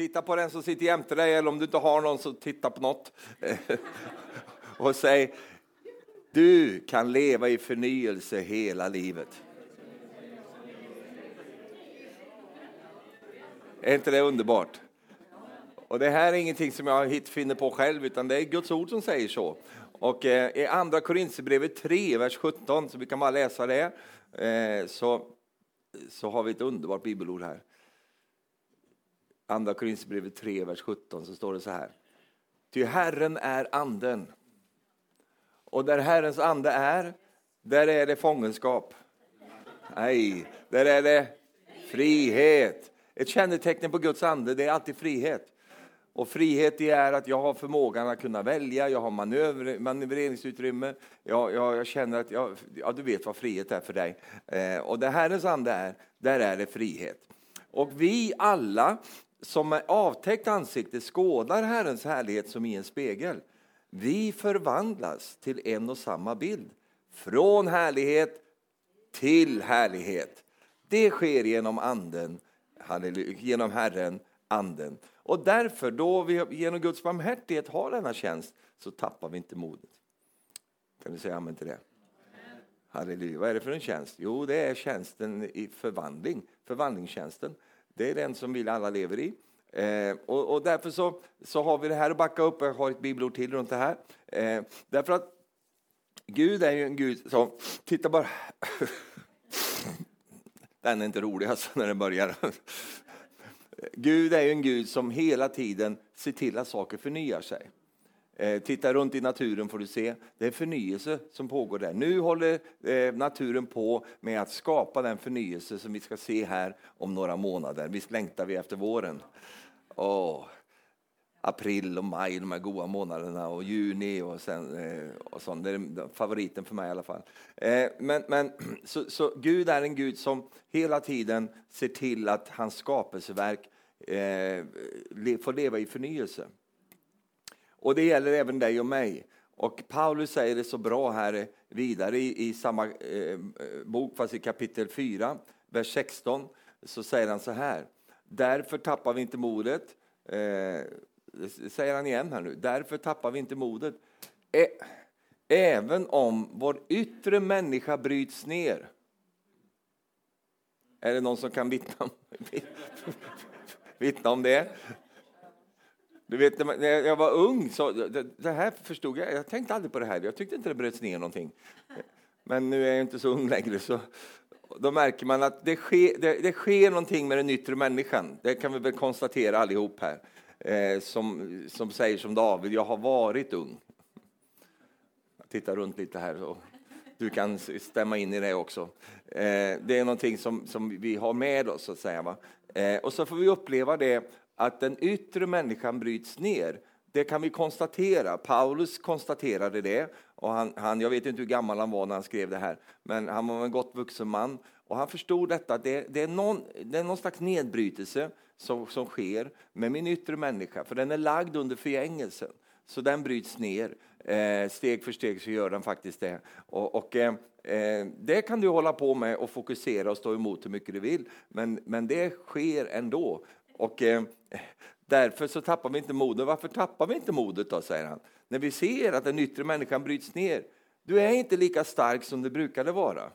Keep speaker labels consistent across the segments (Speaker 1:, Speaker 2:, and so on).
Speaker 1: Titta på den som sitter jämte dig, eller om du inte har någon så titta på något. och säg, du kan leva i förnyelse hela livet. Är inte det underbart? Och det här är ingenting som jag finner på själv, utan det är Guds ord som säger så. Och eh, i andra Korinthierbrevet 3, vers 17, så vi kan bara läsa det, eh, så, så har vi ett underbart bibelord här. Andra Korinthierbrevet 3, vers 17, så står det så här. Ty Herren är anden. Och där Herrens ande är, där är det fångenskap. Nej, där är det frihet. Ett kännetecken på Guds ande, det är alltid frihet. Och frihet det är att jag har förmågan att kunna välja, jag har manöver, manövreringsutrymme. Jag, jag, jag känner att jag, ja, du vet vad frihet är för dig. Eh, och där Herrens ande är, där är det frihet. Och vi alla som med avtäckt ansikte skådar Herrens härlighet som i en spegel. Vi förvandlas till en och samma bild, från härlighet till härlighet. Det sker genom anden, genom Herren, anden. Och därför, då vi genom Guds barmhärtighet har denna tjänst, så tappar vi inte modet. Kan du säga amen till det? Halleluja. Vad är det för en tjänst? Jo, det är tjänsten i förvandling, förvandlingstjänsten. Det är den som vi alla lever i. Eh, och, och, därför så, så har vi det här att backa upp. Jag har ett bibelord till runt det här. Eh, därför att Gud är ju en Gud som, titta bara. Den är inte rolig alltså när den börjar. Gud är ju en Gud som hela tiden ser till att saker förnyar sig. Eh, titta runt i naturen får du se, det är förnyelse som pågår där. Nu håller eh, naturen på med att skapa den förnyelse som vi ska se här om några månader. Visst längtar vi efter våren? Åh, april och maj, de här goda månaderna, och juni och, sen, eh, och sånt. Det är favoriten för mig i alla fall. Men, men så, så, Gud är en Gud som hela tiden ser till att hans skapelseverk får leva i förnyelse. Och det gäller även dig och mig. Och Paulus säger det så bra här vidare i, i samma eh, bok, fast i kapitel 4, vers 16, så säger han så här. Därför tappar vi inte modet. Eh, det säger han igen här nu. Därför tappar vi inte modet. Ä även om vår yttre människa bryts ner. Är det någon som kan vittna om, vittna om det? Du vet, när jag var ung, så, det, det, här förstod jag, jag tänkte aldrig på det här, jag tyckte inte det bröts ner någonting. Men nu är jag inte så ung längre, så då märker man att det sker, det, det sker någonting med den yttre människan. Det kan vi väl konstatera allihop här. Eh, som, som säger som David, jag har varit ung. Jag tittar runt lite här, och du kan stämma in i det också. Eh, det är någonting som, som vi har med oss, så att säga. Va? Eh, och så får vi uppleva det att den yttre människan bryts ner. Det kan vi konstatera. Paulus konstaterade det. Och han, han, jag vet inte hur gammal han var när han skrev det här, men han var en gott vuxen man. Och han förstod detta, det, det, är, någon, det är någon slags nedbrytelse som, som sker med min yttre människa, för den är lagd under förgängelsen. Så den bryts ner. Eh, steg för steg så gör den faktiskt det. Och, och eh, eh det kan du hålla på med och fokusera och stå emot hur mycket du vill, men, men det sker ändå. Och eh, därför så tappar vi inte modet. Varför tappar vi inte modet då, säger han. När vi ser att den yttre människan bryts ner. Du är inte lika stark som du brukade vara.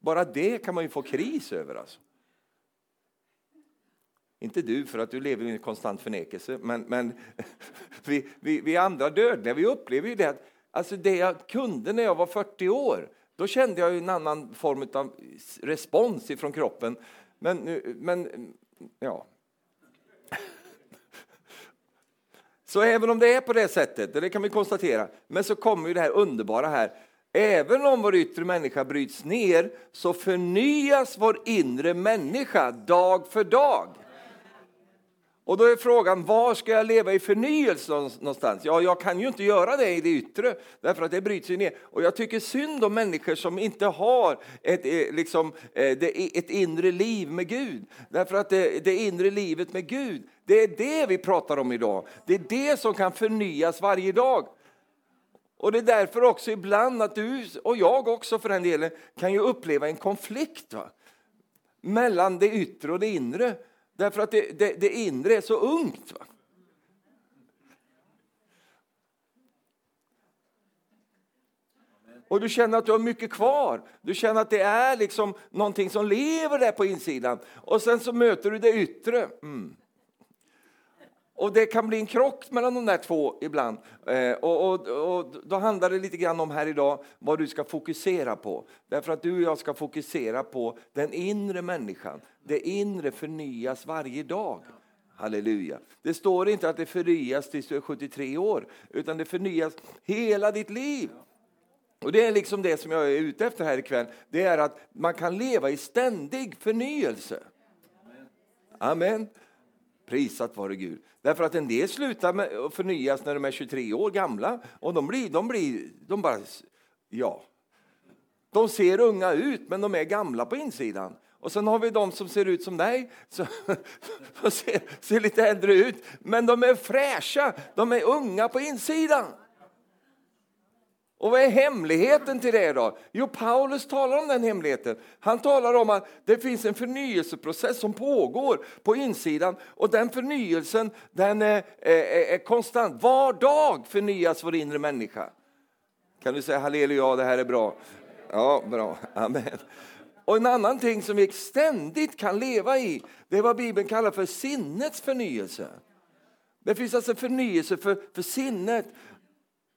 Speaker 1: Bara det kan man ju få kris över. Alltså. Inte du, för att du lever i en konstant förnekelse, men, men vi, vi, vi andra dödliga, vi upplever ju det att alltså det jag kunde när jag var 40 år, då kände jag en annan form av respons ifrån kroppen. Men, men ja, Så även om det är på det sättet, det kan vi konstatera, men så kommer ju det här underbara här. Även om vår yttre människa bryts ner så förnyas vår inre människa dag för dag. Och då är frågan, var ska jag leva i förnyelse någonstans? Ja, jag kan ju inte göra det i det yttre, därför att det bryts ju ner. Och jag tycker synd om människor som inte har ett, eh, liksom, eh, ett inre liv med Gud. Därför att det, det inre livet med Gud, det är det vi pratar om idag. Det är det som kan förnyas varje dag. Och det är därför också ibland att du, och jag också för den delen, kan ju uppleva en konflikt va? mellan det yttre och det inre. Därför att det, det, det inre är så ungt. Va? och du känner att du har mycket kvar. Du känner att det är liksom någonting som lever där på insidan. Och sen så möter du det yttre. Mm. Och det kan bli en krock mellan de där två ibland. Eh, och, och, och, då handlar det lite grann om här idag vad du ska fokusera på. Därför att du och jag ska fokusera på den inre människan. Det inre förnyas varje dag. Halleluja. Det står inte att det förnyas tills du är 73 år, utan det förnyas hela ditt liv. Och Det är liksom det som jag är ute efter här ikväll. Det är att man kan leva i ständig förnyelse. Amen. Prisat vare Gud. Därför att en del slutar med att förnyas när de är 23 år gamla och de blir, de blir, de bara, ja. De ser unga ut men de är gamla på insidan. Och sen har vi de som ser ut som dig, som ser, ser lite äldre ut, men de är fräscha, de är unga på insidan. Och vad är hemligheten till det då? Jo, Paulus talar om den hemligheten. Han talar om att det finns en förnyelseprocess som pågår på insidan och den förnyelsen den är, är, är konstant. Var dag förnyas vår inre människa. Kan du säga halleluja, det här är bra? Ja, bra. Amen. Och en annan ting som vi ständigt kan leva i, det är vad Bibeln kallar för sinnets förnyelse. Det finns alltså förnyelse för, för sinnet.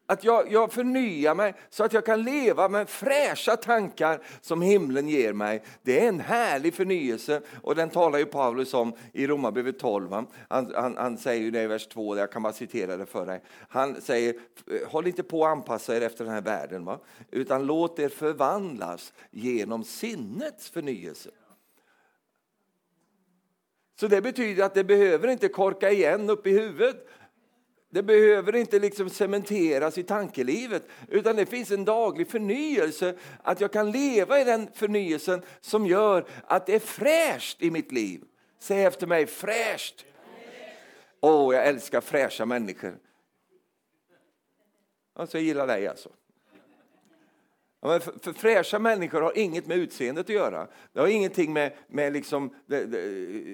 Speaker 1: Att jag, jag förnyar mig så att jag kan leva med fräscha tankar som himlen ger mig. Det är en härlig förnyelse och den talar ju Paulus om i Romarbrevet 12. Han, han, han, säger ju det i vers 2, jag kan bara citera det för dig. Han säger, håll inte på att anpassa er efter den här världen, va? utan låt er förvandlas genom sinnets förnyelse. Så det betyder att det behöver inte korka igen upp i huvudet det behöver inte liksom cementeras i tankelivet, utan det finns en daglig förnyelse. Att jag kan leva i den förnyelsen som gör att det är fräscht i mitt liv. Säg efter mig, fräscht. Åh, oh, jag älskar fräscha människor. Alltså, jag gillar dig alltså. Ja, för, för fräscha människor har inget med utseendet att göra. Det har ingenting med, med liksom, det, det,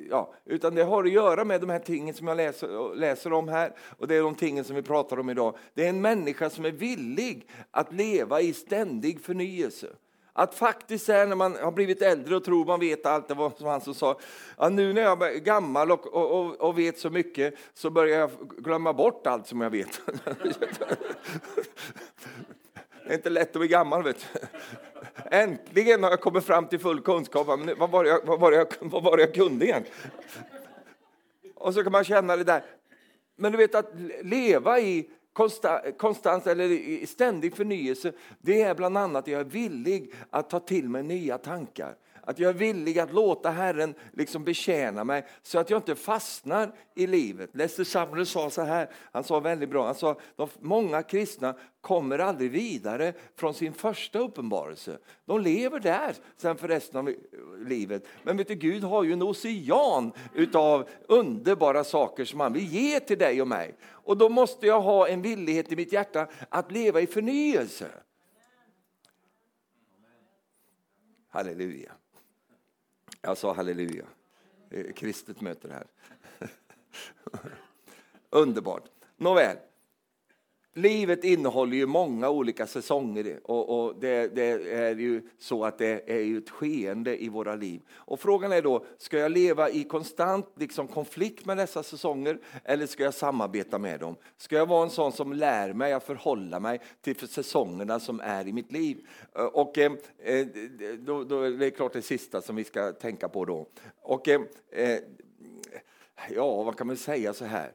Speaker 1: ja, utan det har att göra med de här tingen som jag läser, läser om här. Och det är de tingen som vi pratar om idag. Det är en människa som är villig att leva i ständig förnyelse. Att faktiskt är när man har blivit äldre och tror man vet allt, det var som han som sa, ja, nu när jag är gammal och, och, och, vet så mycket så börjar jag glömma bort allt som jag vet. Det är inte lätt att bli gammal. Vet du. Äntligen har jag kommit fram till full kunskap. Men vad, var jag, vad, var jag, vad var jag kunde igen? Och så kan man känna det där. Men du vet att leva i konstant eller i ständig förnyelse, det är bland annat att jag är villig att ta till mig nya tankar. Att jag är villig att låta Herren liksom betjäna mig så att jag inte fastnar i livet. Lester Sumner sa så här, han sa väldigt bra, han sa de många kristna kommer aldrig vidare från sin första uppenbarelse. De lever där sen för resten av livet. Men vet du, Gud har ju en ocean utav underbara saker som han vill ge till dig och mig. Och då måste jag ha en villighet i mitt hjärta att leva i förnyelse. Halleluja. Jag sa halleluja. Eh, kristet möter här. Underbart. Nåväl. Livet innehåller ju många olika säsonger och, och det, det, är ju så att det är ju ett skeende i våra liv. Och frågan är då, ska jag leva i konstant liksom, konflikt med dessa säsonger eller ska jag samarbeta med dem? Ska jag vara en sån som lär mig att förhålla mig till säsongerna som är i mitt liv? Eh, och eh, eh, då, då är det klart det sista som vi ska tänka på då. Och eh, eh ja, vad kan man säga så här?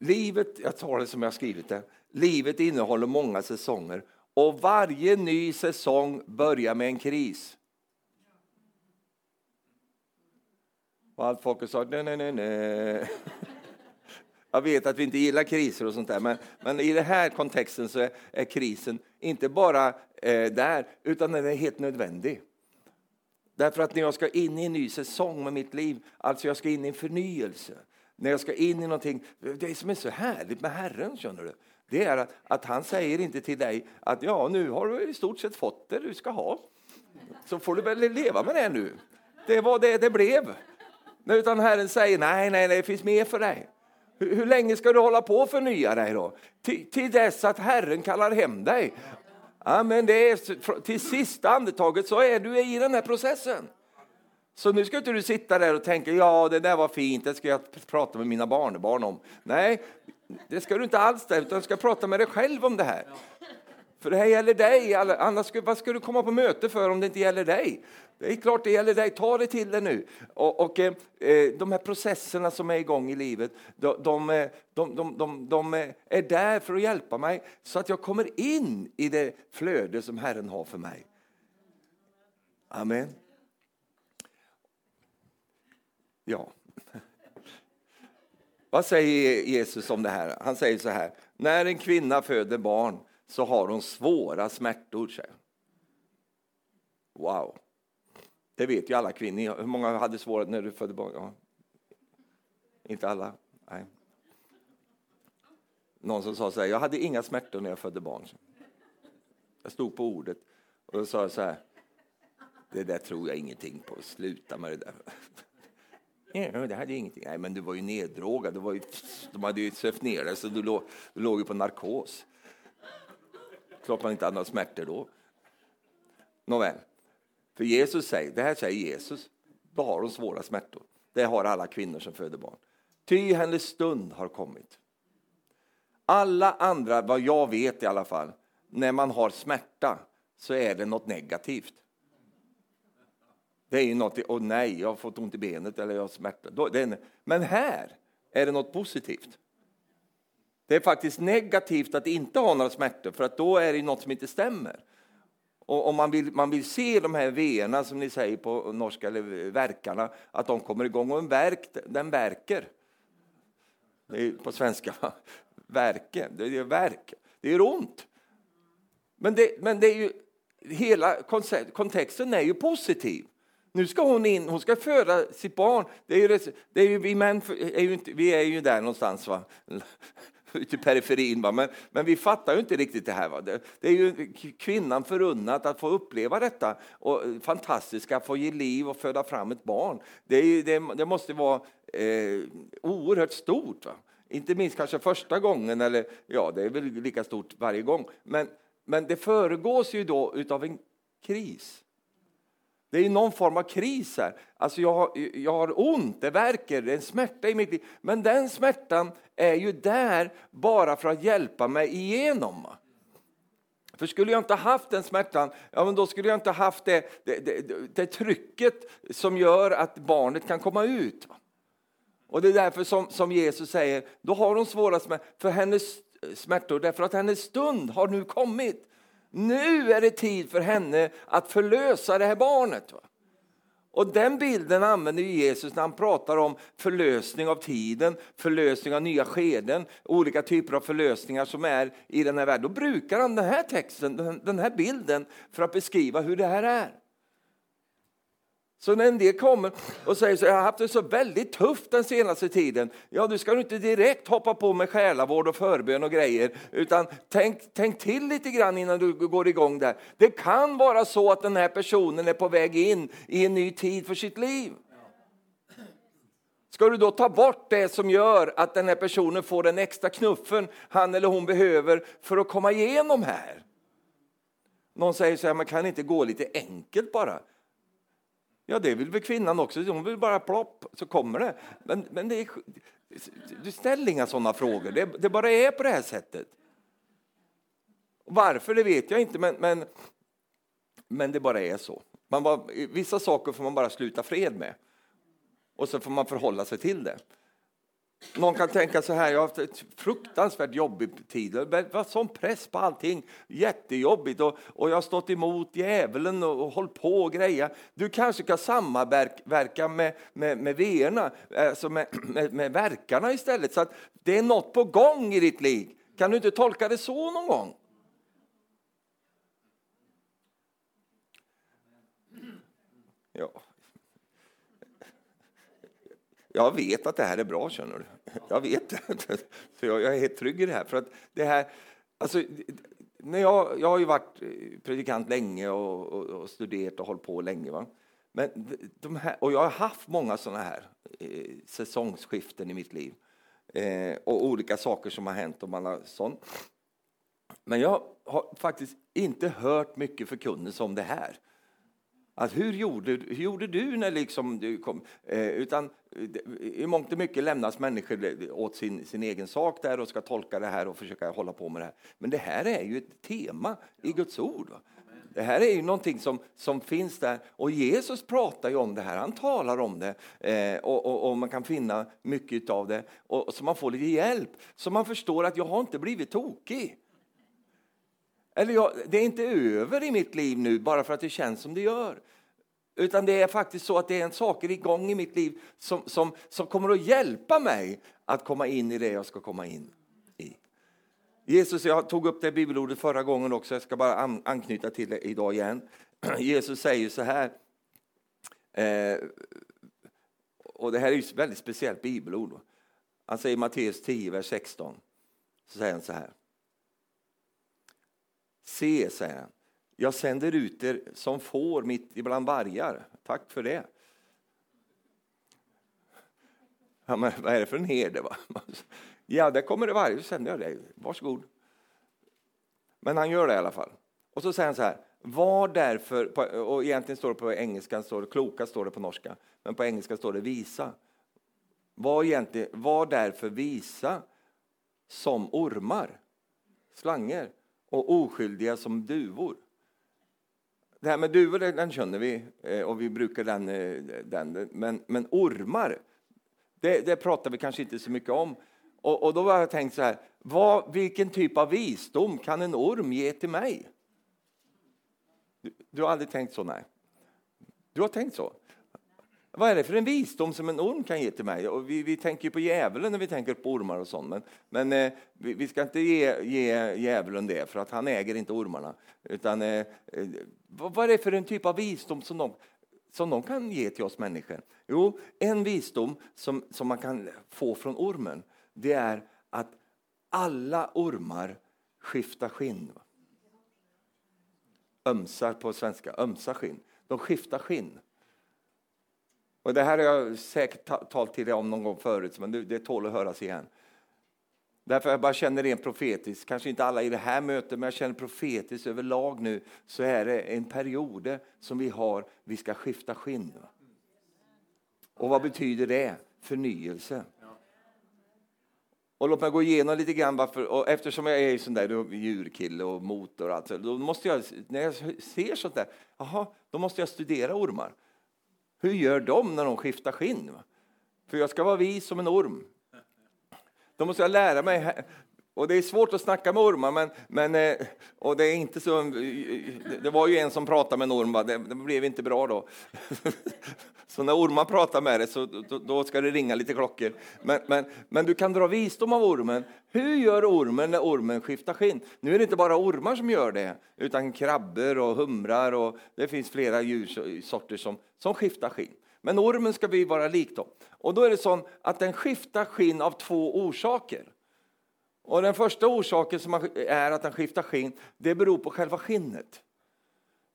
Speaker 1: Livet, jag tar det som jag skrivit det, livet innehåller många säsonger och varje ny säsong börjar med en kris. Och allt folk sa nej, nej, nej, nej. Jag vet att vi inte gillar kriser och sånt där, men, men i den här kontexten så är, är krisen inte bara eh, där, utan den är helt nödvändig. Därför att när jag ska in i en ny säsong med mitt liv, alltså jag ska in i en förnyelse, när jag ska in i någonting, det som är så härligt med Herren, känner du, det är att, att han säger inte till dig att ja, nu har du i stort sett fått det du ska ha. Så får du väl leva med det nu. Det var det det blev. Utan Herren säger nej, nej, nej, det finns mer för dig. Hur, hur länge ska du hålla på och förnya dig då? Till, till dess att Herren kallar hem dig. Ja, men det är, till sista andetaget så är du i den här processen. Så nu ska inte du sitta där och tänka, ja det där var fint, det ska jag prata med mina barnbarn om. Nej, det ska du inte alls där, utan du ska prata med dig själv om det här. För det här gäller dig, annars vad ska du komma på möte för om det inte gäller dig? Det är klart det gäller dig, ta det till dig nu. Och, och eh, eh de här processerna som är igång i livet, de, de, eh, de, de, eh, är där för att hjälpa mig så att jag kommer in i det flöde som Herren har för mig. Amen. Ja. Vad säger Jesus om det här? Han säger så här, när en kvinna föder barn så har hon svåra smärtor. Säger. Wow. Det vet ju alla kvinnor. Hur många hade svårt när du födde barn? Ja. Inte alla? Nej. Någon som sa så här, jag hade inga smärtor när jag födde barn. Jag stod på ordet och då sa jag så här, det där tror jag ingenting på, sluta med det där. Ja, det hade ingenting. Nej, men du var ju neddrogad, du var ju, de hade ju sövt ner dig så du låg, du låg ju på narkos. Klart man inte hade några smärtor då. Nåväl, för Jesus säger, det här säger Jesus, då har hon svåra smärtor. Det har alla kvinnor som föder barn. Ty hennes stund har kommit. Alla andra, vad jag vet i alla fall, när man har smärta så är det något negativt. Det är ju något, åh nej, jag har fått ont i benet eller jag har smärta. Men här är det något positivt. Det är faktiskt negativt att inte ha några smärtor, för att då är det något som inte stämmer. Och om man vill, man vill se de här veerna, som ni säger på norska, eller verkarna, att de kommer igång. Och en verk, den verkar. Det är på svenska, verke, det är verk. Det är ont. Men det, men det är ju, hela kontexten är ju positiv. Nu ska hon in, hon ska föda sitt barn. Det är ju, det är ju, vi män är ju inte, vi är ju där någonstans. Va? ute i periferin. Va? Men, men vi fattar ju inte riktigt det här. Va? Det, det är ju kvinnan förunnat att få uppleva detta och fantastiska, att få ge liv och föda fram ett barn. Det, är, det, det måste vara eh, oerhört stort. Va? Inte minst kanske första gången, eller ja, det är väl lika stort varje gång. Men, men det föregås ju då utav en kris. Det är någon form av kris här. Alltså jag, har, jag har ont, det verkar, det är en smärta i mitt liv. Men den smärtan är ju där bara för att hjälpa mig igenom. För skulle jag inte haft den smärtan, ja, men då skulle jag inte haft det, det, det, det trycket som gör att barnet kan komma ut. Och det är därför som, som Jesus säger, då har hon svåra smärtor, för hennes smärtor, därför att hennes stund har nu kommit. Nu är det tid för henne att förlösa det här barnet. Och den bilden använder Jesus när han pratar om förlösning av tiden, förlösning av nya skeden, olika typer av förlösningar som är i den här världen. Då brukar han den här texten, den här bilden för att beskriva hur det här är. Så när en del kommer och säger så jag har haft det så väldigt tufft den senaste tiden. Ja, du ska inte direkt hoppa på med själavård och förbön och grejer, utan tänk, tänk till lite grann innan du går igång där. Det kan vara så att den här personen är på väg in i en ny tid för sitt liv. Ska du då ta bort det som gör att den här personen får den extra knuffen han eller hon behöver för att komma igenom här? Någon säger så här, man kan inte gå lite enkelt bara. Ja, det vill väl kvinnan också. Hon vill bara plopp, så kommer det. Men, men det är, du ställer inga sådana frågor. Det, det, bara är på det här sättet. Varför, det vet jag inte, men, men, men det bara är så. Man bara, vissa saker får man bara sluta fred med. Och så får man förhålla sig till det. Någon kan tänka så här, jag har haft ett fruktansvärt jobbig tid. Det var sån press på allting, jättejobbigt. Och, och jag har stått emot djävulen och, och hållit på och grejer. Du kanske kan samverka med, med, med veerna, alltså med, med, med verkarna istället. Så att det är något på gång i ditt liv. Kan du inte tolka det så någon gång? Ja. Jag vet att det här är bra, känner du. Jag vet det. Så jag, är helt trygg i det här. För att det här alltså, när jag, jag har ju varit predikant länge och, och, och studerat och hållit på länge. Va? Men de här, och jag har haft många sådana här eh, säsongsskiften i mitt liv eh, och olika saker som har hänt. Och man har sånt. Men jag har faktiskt inte hört mycket förkunnelse om det här. Att hur, gjorde, hur gjorde du när liksom du kom? Eh, utan eh, I mångt och mycket lämnas människor åt sin, sin egen sak där och ska tolka det här och försöka hålla på med det här. Men det här är ju ett tema i Guds ord. Va? Det här är ju någonting som, som finns där och Jesus pratar ju om det här, han talar om det eh, och, och, och, man kan finna mycket av det och, så man får lite hjälp så man förstår att jag har inte blivit tokig. Eller jag, det är inte över i mitt liv nu bara för att det känns som det gör. Utan det är faktiskt så att det är en saker igång i mitt liv som, som, som kommer att hjälpa mig att komma in i det jag ska komma in i. Jesus, jag tog upp det bibelordet förra gången också, jag ska bara an, anknyta till det idag igen. Jesus säger så här, eh, och det här är ett väldigt speciellt bibelord. Han säger i Matteus 10, vers 16, så säger han så här. Se, säger han, jag sänder ut er som får mitt ibland vargar. Tack för det. Ja, men vad är det för en herde? Va? Ja, där kommer det vargar, så sänder jag dig. Varsågod. Men han gör det i alla fall. Och så säger han så här, var därför, och egentligen står det på engelska, står det, kloka står det på norska, men på engelska står det visa. Var, egentligen, var därför visa som ormar, slanger och oskyldiga som duvor. Det här med duvor den känner vi eh, och vi brukar den, eh, den men, men ormar, det, det pratar vi kanske inte så mycket om. Och, och då har jag tänkt så här, vad, vilken typ av visdom kan en orm ge till mig? Du, du har aldrig tänkt så? Nej. Du har tänkt så? Vad är det för en visdom som en orm kan ge till mig? Och vi, vi tänker på djävulen när vi tänker på ormar och sånt. Men, men eh, vi, vi, ska inte ge, ge djävulen det, för att han äger inte ormarna. Utan, eh, eh, vad, vad är det för en typ av visdom som de, som de kan ge till oss människor? Jo, en visdom som, som man kan få från ormen, det är att alla ormar skiftar skinn. Ömsar på svenska, ömsar skinn. De skiftar skinn. Och det här har jag säkert talat till dig om någon gång förut, men det, tål att höras igen. Därför jag bara känner rent profetiskt, kanske inte alla i det här mötet, men jag känner profetiskt överlag nu, så är det en period som vi har, vi ska skifta skinn. Och vad betyder det? Förnyelse. Och låt mig gå igenom lite grann varför, och eftersom jag är sån där djurkille och motor och allt, då måste jag, när jag ser sånt där, aha, då måste jag studera ormar. Hur gör de när de skiftar skinn? För jag ska vara vis som en orm. Då måste jag lära mig. Och det är svårt att snacka med ormar, men, men eh, och det är inte så. Det var ju en som pratade med en orm, det, det blev inte bra då. Så när ormar pratar med dig så då, då, ska det ringa lite klockor. Men, men, men du kan dra visdom av ormen. Hur gör ormen när ormen skiftar skinn? Nu är det inte bara ormar som gör det, utan krabbor och humrar och det finns flera djursorter som, som skiftar skinn. Men ormen ska vi vara lik då. Och då är det så att den skiftar skinn av två orsaker. Och den första orsaken som är att den skiftar skinn, det beror på själva skinnet.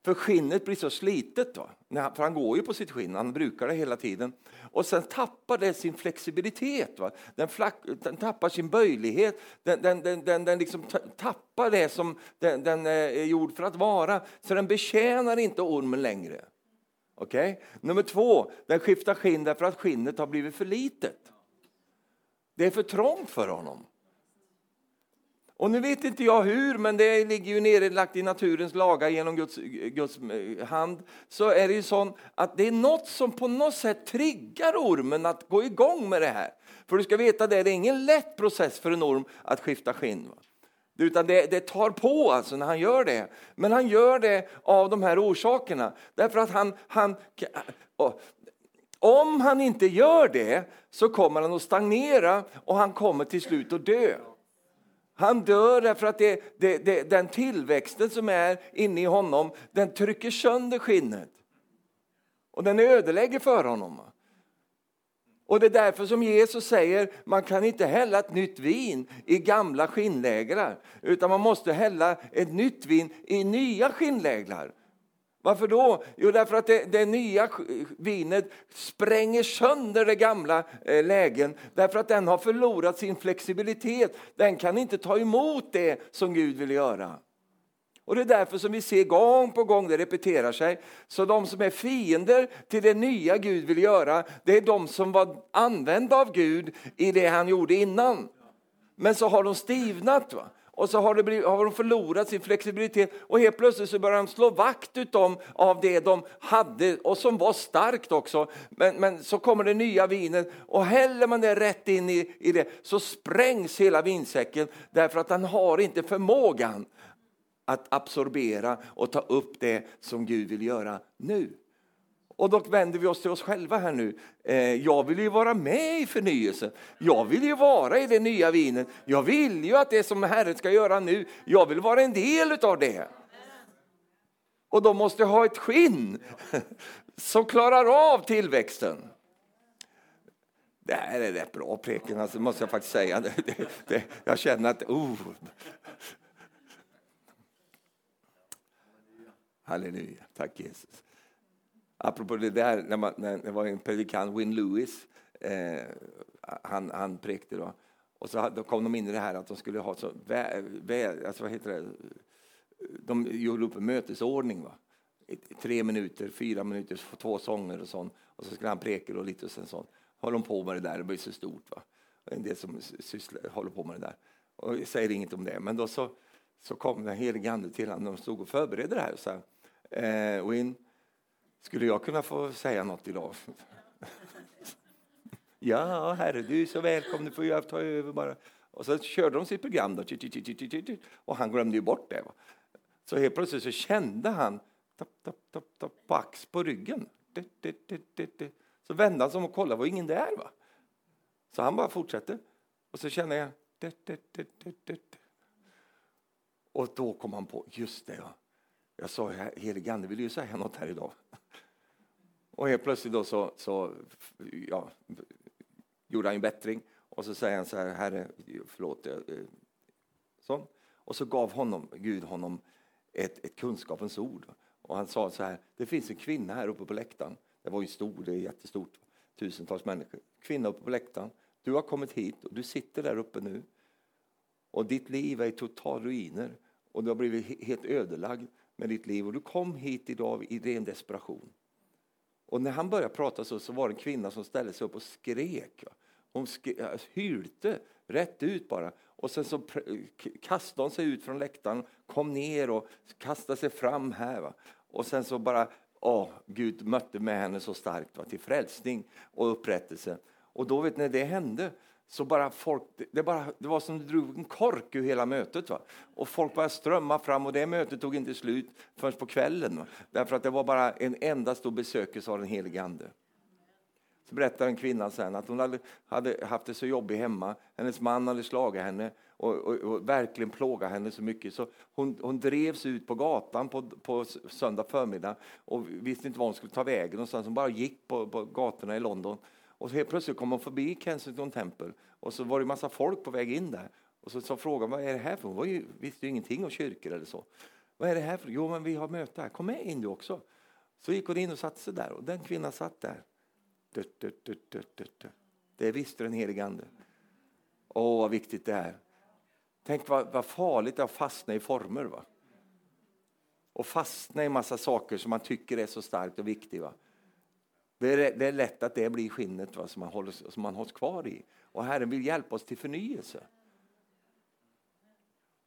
Speaker 1: För skinnet blir så slitet, då. för han går ju på sitt skinn, han brukar det hela tiden. Och sen tappar det sin flexibilitet, va? Den, flack, den tappar sin böjlighet, den, den, den, den, den liksom tappar det som den, den, eh, är gjord för att vara. Så den betjänar inte ormen längre. Okay? Nummer två, den skiftar skinn därför att skinnet har blivit för litet. Det är för trångt för honom. Och nu vet inte jag hur, men det ligger ju nedlagt i naturens lagar genom Guds, Guds eh, hand. Så är det ju så att det är något som på något sätt triggar ormen att gå igång med det här. För du ska veta det, det är ingen lätt process för en orm att skifta skinn. Utan det, det, tar på alltså när han gör det. Men han gör det av de här orsakerna. Därför att han, han om han inte gör det så kommer han att stagnera och han kommer till slut att dö. Han dör därför att det, det, det, den tillväxten som är inne i honom, den trycker sönder skinnet. Och den ödelägger för honom. Och det är därför som Jesus säger man kan inte hälla ett nytt vin i gamla skinnläglar, utan man måste hälla ett nytt vin i nya skinnläglar. Varför då? Jo, därför att det, det nya vinet spränger sönder det gamla eh, lägen. Därför att den har förlorat sin flexibilitet. Den kan inte ta emot det som Gud vill göra. Och Det är därför som vi ser gång på gång, det repeterar sig. Så de som är fiender till det nya Gud vill göra, det är de som var använda av Gud i det han gjorde innan. Men så har de stivnat. Va? Och så har, blivit, har, de förlorat sin flexibilitet och helt plötsligt så börjar de slå vakt utom, av det de hade och som var starkt också. Men, men så kommer det nya vinet och häller man det rätt in i, i det så sprängs hela vinsäcken därför att han har inte förmågan att absorbera och ta upp det som Gud vill göra nu. Och då vänder vi oss till oss själva här nu. Eh, jag vill ju vara med i förnyelsen. Jag vill ju vara i det nya vinet. Jag vill ju att det som Herren ska göra nu, jag vill vara en del av det. Och då måste jag ha ett skinn som klarar av tillväxten. Det här är rätt bra preken, alltså, måste jag faktiskt säga. Det, det, det, jag känner att... Oh. Halleluja, tack Jesus. Apropå det där, när, man, när det var en predikant, Win Lewis, eh, han, han präkte då. Och så då kom de in i det här att de skulle ha så, vä, vä, alltså vad heter det? De gjorde upp en mötesordning. Va? Tre minuter, fyra minuter, två sånger och sånt. Och så skulle han präka. och lite och sen sånt. Håller de på med det där, det blir så stort. Va? En del som sysslar, håller på med det där. Och jag säger inget om det. Men då så, så kom den helige ande till honom de stod och förberedde det här. Och så här, eh, Win, skulle jag kunna få säga något idag? ja, herre, du är så välkommen, du får ta över bara. Och så körde de sitt program då, och han glömde ju bort det. Så helt plötsligt så kände han tapp, tapp, tapp, tapp, på ax på ryggen. Så vände han sig om och kollade, var ingen där. Va? Så han bara fortsatte. Och så kände jag... Och då kom han på, just det, ja. jag sa helige Ande vill ju säga något här idag. Och helt plötsligt då så, så ja, gjorde han en bättring och så säger han så här, Herre, förlåt. Eh, så. Och så gav honom, Gud honom ett, ett kunskapens ord. Och han sa så här, det finns en kvinna här uppe på läktaren. Det var ju stor, det är jättestort, tusentals människor. Kvinna uppe på läktaren. Du har kommit hit och du sitter där uppe nu. Och ditt liv är i total ruiner och du har blivit helt ödelagd med ditt liv. Och du kom hit idag i ren desperation. Och när han började prata så, så var det en kvinna som ställde sig upp och skrek. Hon skrek, hylte rätt ut bara. Och sen så kastade hon sig ut från läktaren, kom ner och kastade sig fram här. Va? Och sen så bara, åh, Gud mötte med henne så starkt va? till frälsning och upprättelse. Och då vet ni, när det hände så bara folk, det, bara, det var som det drog en kork ur hela mötet. Va? Och folk började strömma fram och det mötet tog inte slut förrän på kvällen. Va? Därför att det var bara en enda stor besökelse av den helige Ande. Så berättar en kvinna sen att hon hade, hade haft det så jobbigt hemma. Hennes man hade slagit henne och, och, och verkligen plågat henne så mycket. Så hon, hon drevs ut på gatan på, på söndag förmiddag och visste inte var hon skulle ta vägen. Någonstans. Hon bara gick på, på gatorna i London och helt plötsligt kom hon förbi Kensington Temple och så var det massa folk på väg in där. Och så, så frågade vad är det här för? Hon var ju, visste ju ingenting om kyrkor eller så. Vad är det här för? Jo, men vi har möte här. Kom med in du också. Så gick hon in och satte sig där och den kvinnan satt där. Dut, dut, dut, dut, dut. Det visste den helige Ande. Åh, vad viktigt det är. Tänk vad, vad farligt det är att fastna i former. Va? Och fastna i massa saker som man tycker är så starkt och viktigt. Va? Det är, det är lätt att det blir skinnet va, som, man håller, som man hålls kvar i. Och Herren vill hjälpa oss till förnyelse.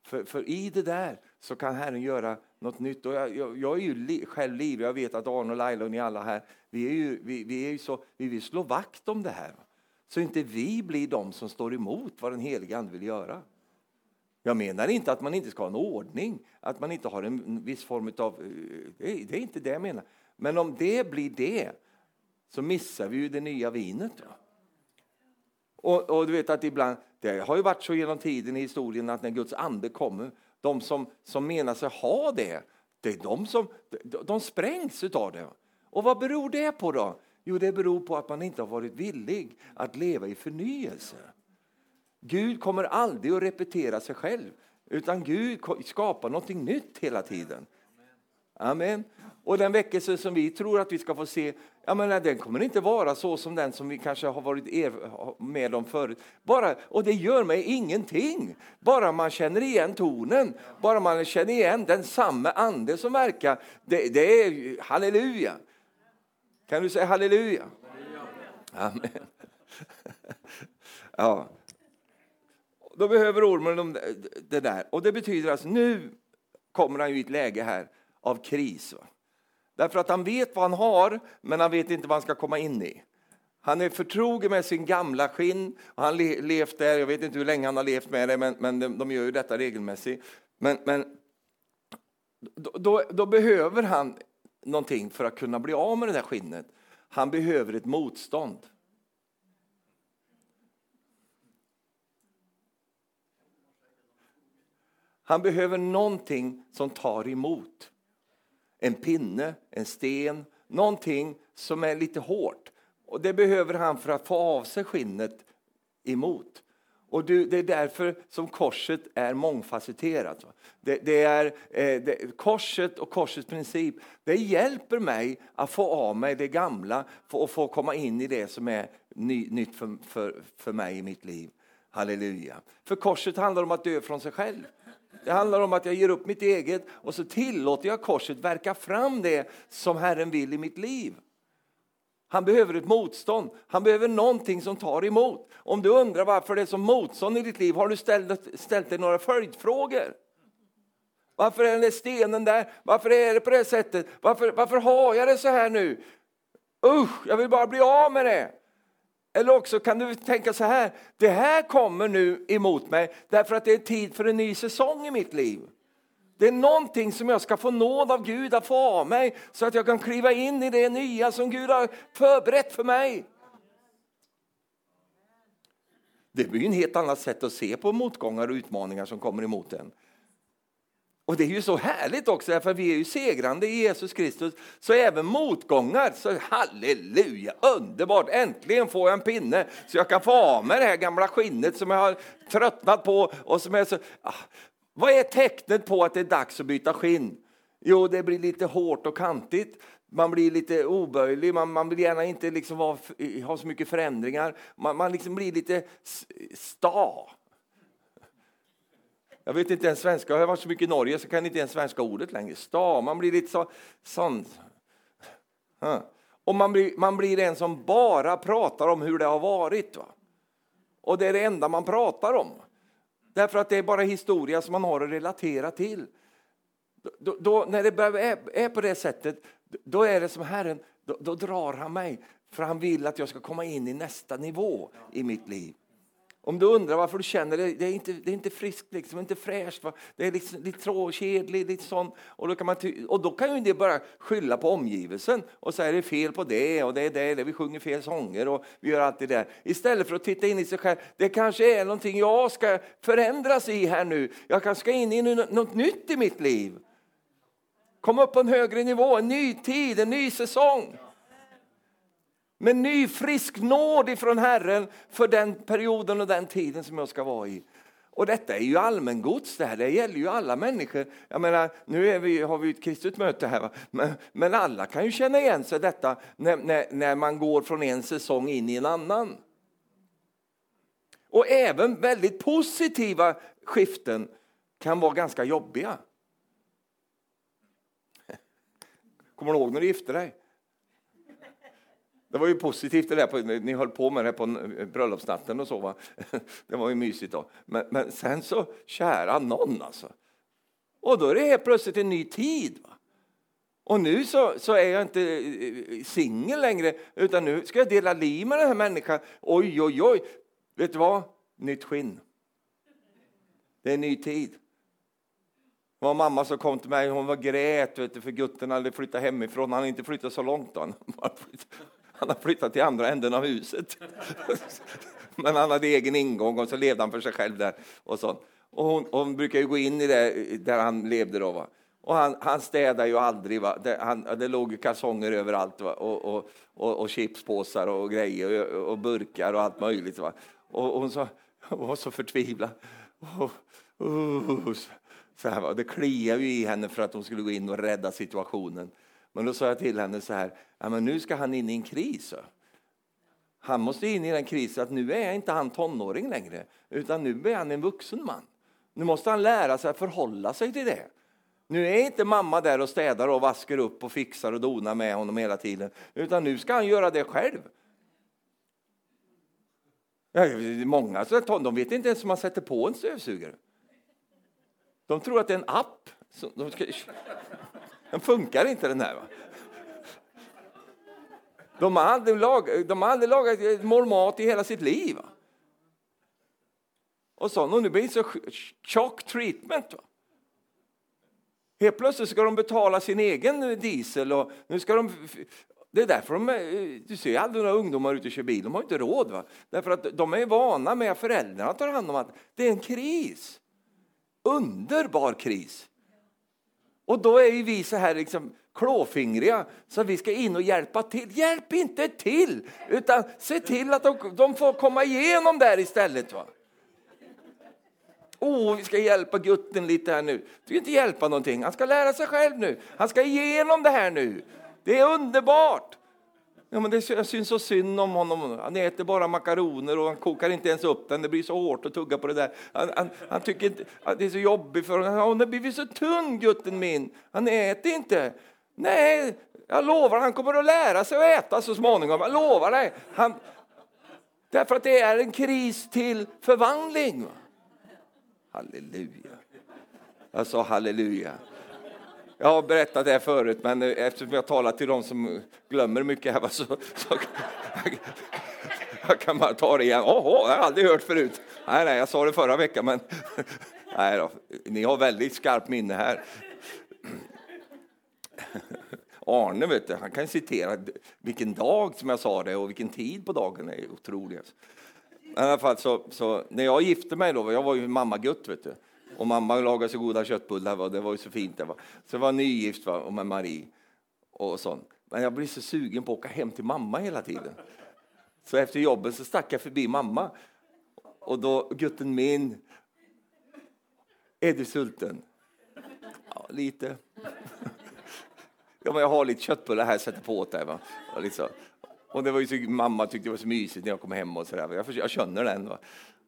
Speaker 1: För, för i det där så kan Herren göra något nytt. Och jag, jag, jag är ju li, själv liv, jag vet att Arne och Laila och ni alla här, vi, är ju, vi, vi, är ju så, vi vill slå vakt om det här. Så inte vi blir de som står emot vad den helige Ande vill göra. Jag menar inte att man inte ska ha en ordning, att man inte har en viss form av... Eh, det är inte det jag menar. Men om det blir det, så missar vi ju det nya vinet. Ja. Och, och, du vet att ibland, det har ju varit så genom tiden i historien att när Guds ande kommer, de som, som menar sig ha det, det är de som de, de sprängs utav det. Och vad beror det på då? Jo, det beror på att man inte har varit villig att leva i förnyelse. Gud kommer aldrig att repetera sig själv, utan Gud skapar någonting nytt hela tiden. Amen. Och den väckelse som vi tror att vi ska få se, ja, men den kommer inte vara så som den som vi kanske har varit med om förut. Bara, och det gör mig ingenting, bara man känner igen tonen, bara man känner igen den samma ande som verkar. Det, det är halleluja. Kan du säga halleluja? Amen. Ja. Då behöver ormen det där. Och det betyder att nu kommer han i ett läge här av kris. Va? Därför att han vet vad han har, men han vet inte vad han ska komma in i. Han är förtrogen med sin gamla skinn. Och han le, levt där, jag vet inte hur länge han har levt med det, men, men de, de gör ju detta regelmässigt. Men, men då, då, då, behöver han någonting för att kunna bli av med det där skinnet. Han behöver ett motstånd. Han behöver någonting som tar emot. En pinne, en sten, någonting som är lite hårt. Och Det behöver han för att få av sig skinnet emot. Och du, det är därför som korset är mångfacetterat. Det, det är eh, det, korset och korsets princip. Det hjälper mig att få av mig det gamla och få komma in i det som är ny, nytt för, för, för mig i mitt liv. Halleluja. För korset handlar om att dö från sig själv. Det handlar om att jag ger upp mitt eget och så tillåter jag korset verka fram det som Herren vill i mitt liv. Han behöver ett motstånd, han behöver någonting som tar emot. Om du undrar varför det är som motstånd i ditt liv, har du ställt, ställt dig några följdfrågor? Varför är den där stenen där? Varför är det på det sättet? Varför, varför har jag det så här nu? Usch, jag vill bara bli av med det. Eller också kan du tänka så här, det här kommer nu emot mig därför att det är tid för en ny säsong i mitt liv. Det är någonting som jag ska få nåd av Gud att få av mig så att jag kan kliva in i det nya som Gud har förberett för mig. Det blir ju en helt annat sätt att se på motgångar och utmaningar som kommer emot en. Och det är ju så härligt också, för vi är ju segrande i Jesus Kristus. Så även motgångar, så halleluja, underbart! Äntligen får jag en pinne så jag kan få av mig det här gamla skinnet som jag har tröttnat på. Och som är så, ah, vad är tecknet på att det är dags att byta skinn? Jo, det blir lite hårt och kantigt. Man blir lite oböjlig, man, man vill gärna inte liksom ha, ha så mycket förändringar. Man, man liksom blir lite sta. Jag vet inte ens svenska, jag har varit så mycket i Norge så kan inte ens svenska ordet längre. Sta, man blir lite så, sån. Och man blir, man blir en som bara pratar om hur det har varit. Va? Och det är det enda man pratar om. Därför att det är bara historia som man har att relatera till. Då, då, när det är, är på det sättet, då är det som Herren, då, då drar han mig. För han vill att jag ska komma in i nästa nivå i mitt liv. Om du undrar varför du känner det, det är inte, det är inte friskt, liksom, inte fräscht, va? det är liksom, lite tråkigt lite sånt. Och då kan, man och då kan ju det bara skylla på omgivelsen och säga det är fel på det och det är det, det, vi sjunger fel sånger och vi gör allt det där. Istället för att titta in i sig själv, det kanske är någonting jag ska förändras i här nu. Jag kanske ska in i något nytt i mitt liv. Kom upp på en högre nivå, en ny tid, en ny säsong med ny frisk nåd ifrån Herren för den perioden och den tiden som jag ska vara i. Och detta är ju allmängods, det här det gäller ju alla människor. Jag menar, nu vi, har vi ett kristet möte här, men, men, alla kan ju känna igen sig detta när, när, när man går från en säsong in i en annan. Och även väldigt positiva skiften kan vara ganska jobbiga. Kommer du ihåg när du gifte dig? Det var ju positivt det där, på, ni höll på med det på bröllopsnatten och så. Va? Det var ju mysigt då. Men, men sen så, kära någon alltså. Och då är det helt plötsligt en ny tid. Va? Och nu så, så är jag inte eh, singel längre, utan nu ska jag dela liv med den här människan. Oj, oj, oj. Vet du vad? Nytt skinn. Det är en ny tid. Det var mamma som kom till mig, hon var grät vet du, för gutten hade flyttat hemifrån. Han hade inte flyttat så långt. Då. Han har flyttat till andra änden av huset. Men han hade egen ingång och så levde han för sig själv där. Och, så. och hon, hon brukar ju gå in i det där han levde då. Va? Och han, han städade ju aldrig. Va? Det, han, det låg kalsonger överallt va? Och, och, och, och chipspåsar och grejer och, och, burkar och allt möjligt. Va? Och, och hon, så, hon var så förtvivlad. Och, och, Så här, det kliade ju i henne för att hon skulle gå in och rädda situationen. Men då sa jag till henne så här, ja, men nu ska han in i en kris. Han måste in i den krisen att nu är inte han tonåring längre, utan nu är han en vuxen man. Nu måste han lära sig att förhålla sig till det. Nu är inte mamma där och städar och vaskar upp och fixar och donar med honom hela tiden, utan nu ska han göra det själv. Många de vet inte ens hur man sätter på en stövsugare. De tror att det är en app. De den funkar inte den här. Va? De har aldrig, lagat de har aldrig lagat mål mat i hela sitt liv. Va? Och så, och nu blir det så chock treatment. Va? Helt plötsligt ska de betala sin egen diesel. Och nu ska de, det är därför de, eh, du ser aldrig några ungdomar ute och kör bil, de har inte råd. Va? Därför att de är vana med att föräldrarna tar hand om att det är en kris. Underbar kris. Och då är vi så här liksom klåfingriga så vi ska in och hjälpa till. Hjälp inte till, utan se till att de, de får komma igenom där istället. Va? Oh, vi ska hjälpa gutten lite här nu. Du ska inte hjälpa någonting. Han ska lära sig själv nu. Han ska igenom det här nu. Det är underbart. Ja, men det, jag syns så synd om honom. Han äter bara makaroner och han kokar inte ens upp den. Det blir så hårt att tugga på det där. Han, han, han tycker inte att det är så jobbigt för honom. Han har blivit så tunn, gutten min. Han äter inte. Nej, jag lovar, han kommer att lära sig att äta så småningom. Jag lovar dig. Han, därför att det är en kris till förvandling. Halleluja. Jag sa halleluja. Jag har berättat det här förut, men eftersom jag talar till dem som glömmer mycket här så, så jag kan bara ta det igen. Åh, jag har aldrig hört förut. Nej, nej, jag sa det förra veckan, men nej då, ni har väldigt skarpt minne här. Arne, vet du, han kan citera vilken dag som jag sa det och vilken tid på dagen. Är otroligt. I alla fall så, så, när jag gifte mig då, jag var ju mammagutt vet du. Och mamma lagade så goda köttbullar, va? det var ju så fint. Det var. Så jag var nygift va? och med Marie och sånt. Men jag blev så sugen på att åka hem till mamma hela tiden. Så efter jobbet så stack jag förbi mamma. Och då, gutten min, är du sulten? Ja, lite. Ja, men jag har lite köttbullar här, sätter på åt dig. Va? Och, liksom. och det var ju så, mamma tyckte det var så mysigt när jag kom hem och så där. Jag, jag känner den. Va?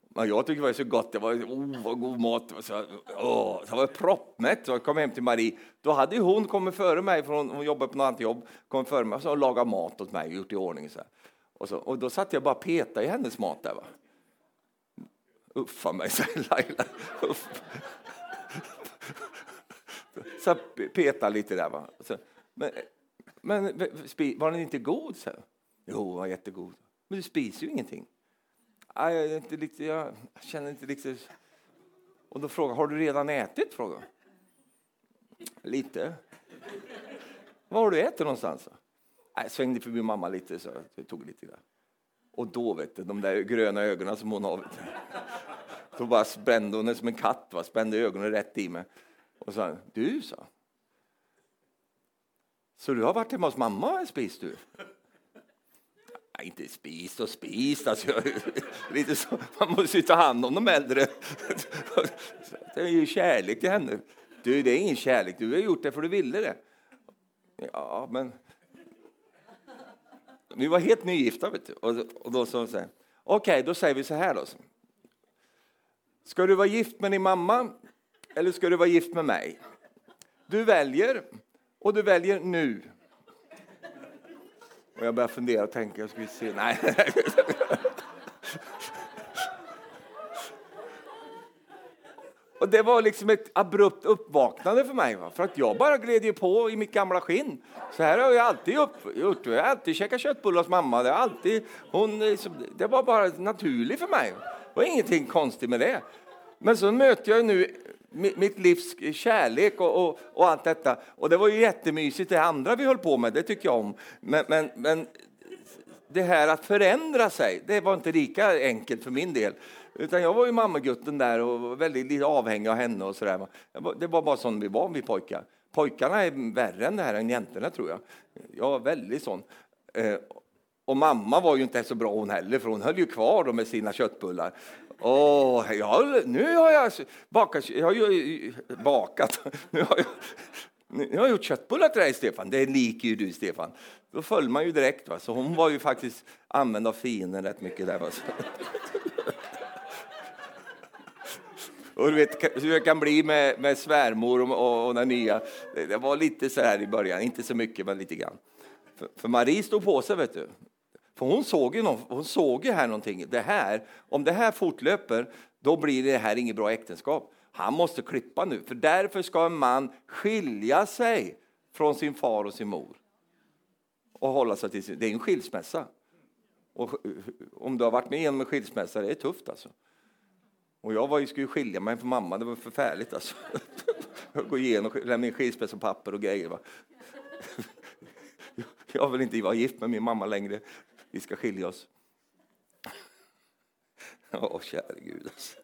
Speaker 1: Men jag tyckte det var så gott. Det var oh, vad god mat. Så, oh, så var jag proppmätt. Så jag kom hem till Marie. Då hade hon kommit före mig, för hon, hon jobbade på något annat jobb, Kom före mig och lagat mat åt mig och gjort i ordning. Så och, så, och då satt jag bara och petade i hennes mat där. Va? Uffa mig, säger Laila. Uff. Så petade lite där. Va? Så, men, men var den inte god? Så? Jo, var jättegod. Men du spiser ju ingenting. Jag, är inte riktigt, jag känner inte riktigt... Och då frågar har du redan ätit? Frågar. Lite. Var har du ätit någonstans? Så? Äh, jag svängde förbi mamma lite, så jag tog lite där. Och då, vet du, de där gröna ögonen som hon har, då bara spände hon som en katt, va? spände ögonen rätt i mig. Och sa, du, sa så du har varit hemma hos mamma och spist du? Nej, inte spist och spist. Alltså, lite så, man måste ju ta hand om de äldre. Det är ju kärlek till henne. Du, det är ingen kärlek. Du har gjort det för du ville det. Ja, men... Vi var helt nygifta, vet du. Och, och då sa hon så här. Okej, okay, då säger vi så här då. Ska du vara gift med din mamma eller ska du vara gift med mig? Du väljer och du väljer nu. Och jag börjar fundera och tänka, ska se, nej. Och det var liksom ett abrupt uppvaknande för mig. Va? För att jag bara gled ju på i mitt gamla skinn. Så här har jag alltid upp, gjort. Jag har alltid käkat köttbullar hos mamma. Det, alltid, hon, eh, det var bara naturligt för mig. Det var ingenting konstigt med det. Men så möter jag nu mitt livs kärlek och, och, och, allt detta. Och det var ju jättemysigt det andra vi höll på med, det tycker jag om. Men, men, men det här att förändra sig, det var inte lika enkelt för min del. Utan jag var ju mammagutten där och väldigt avhängig av henne och sådär. Det var bara sån vi var, vi pojkar. Pojkarna är värre än det här än jäntorna tror jag. Jag var väldigt sån. Eh, och mamma var ju inte så bra hon heller, för hon höll ju kvar med sina köttbullar. Åh, ja, nu har jag bakat, jag har ju eh, bakat, nu har jag, nu har jag gjort köttbullar till dig Stefan, det liker ju du Stefan. Då föll man ju direkt. Va? Så hon var ju faktiskt använd av fienden rätt mycket där. Va? Och du vet hur det kan bli med, med svärmor och, och, och den nya. Det, det, var lite så här i början, inte så mycket men lite grann. För, för Marie stod på sig vet du. För hon såg ju, någon, hon såg ju här någonting. Det här, om det här fortlöper, då blir det här inget bra äktenskap. Han måste klippa nu, för därför ska en man skilja sig från sin far och sin mor. Och hålla sig till sin, det är en skilsmässa. Och om du har varit med om en skilsmässa, det är tufft alltså. Och jag var ju, skulle skilja mig från mamma, det var förfärligt alltså. Gå igenom, lämna in skilsmässopapper och grejer. Va? Jag vill inte vara gift med min mamma längre. Vi ska skilja oss. Åh, oh, käre Gud. Alltså.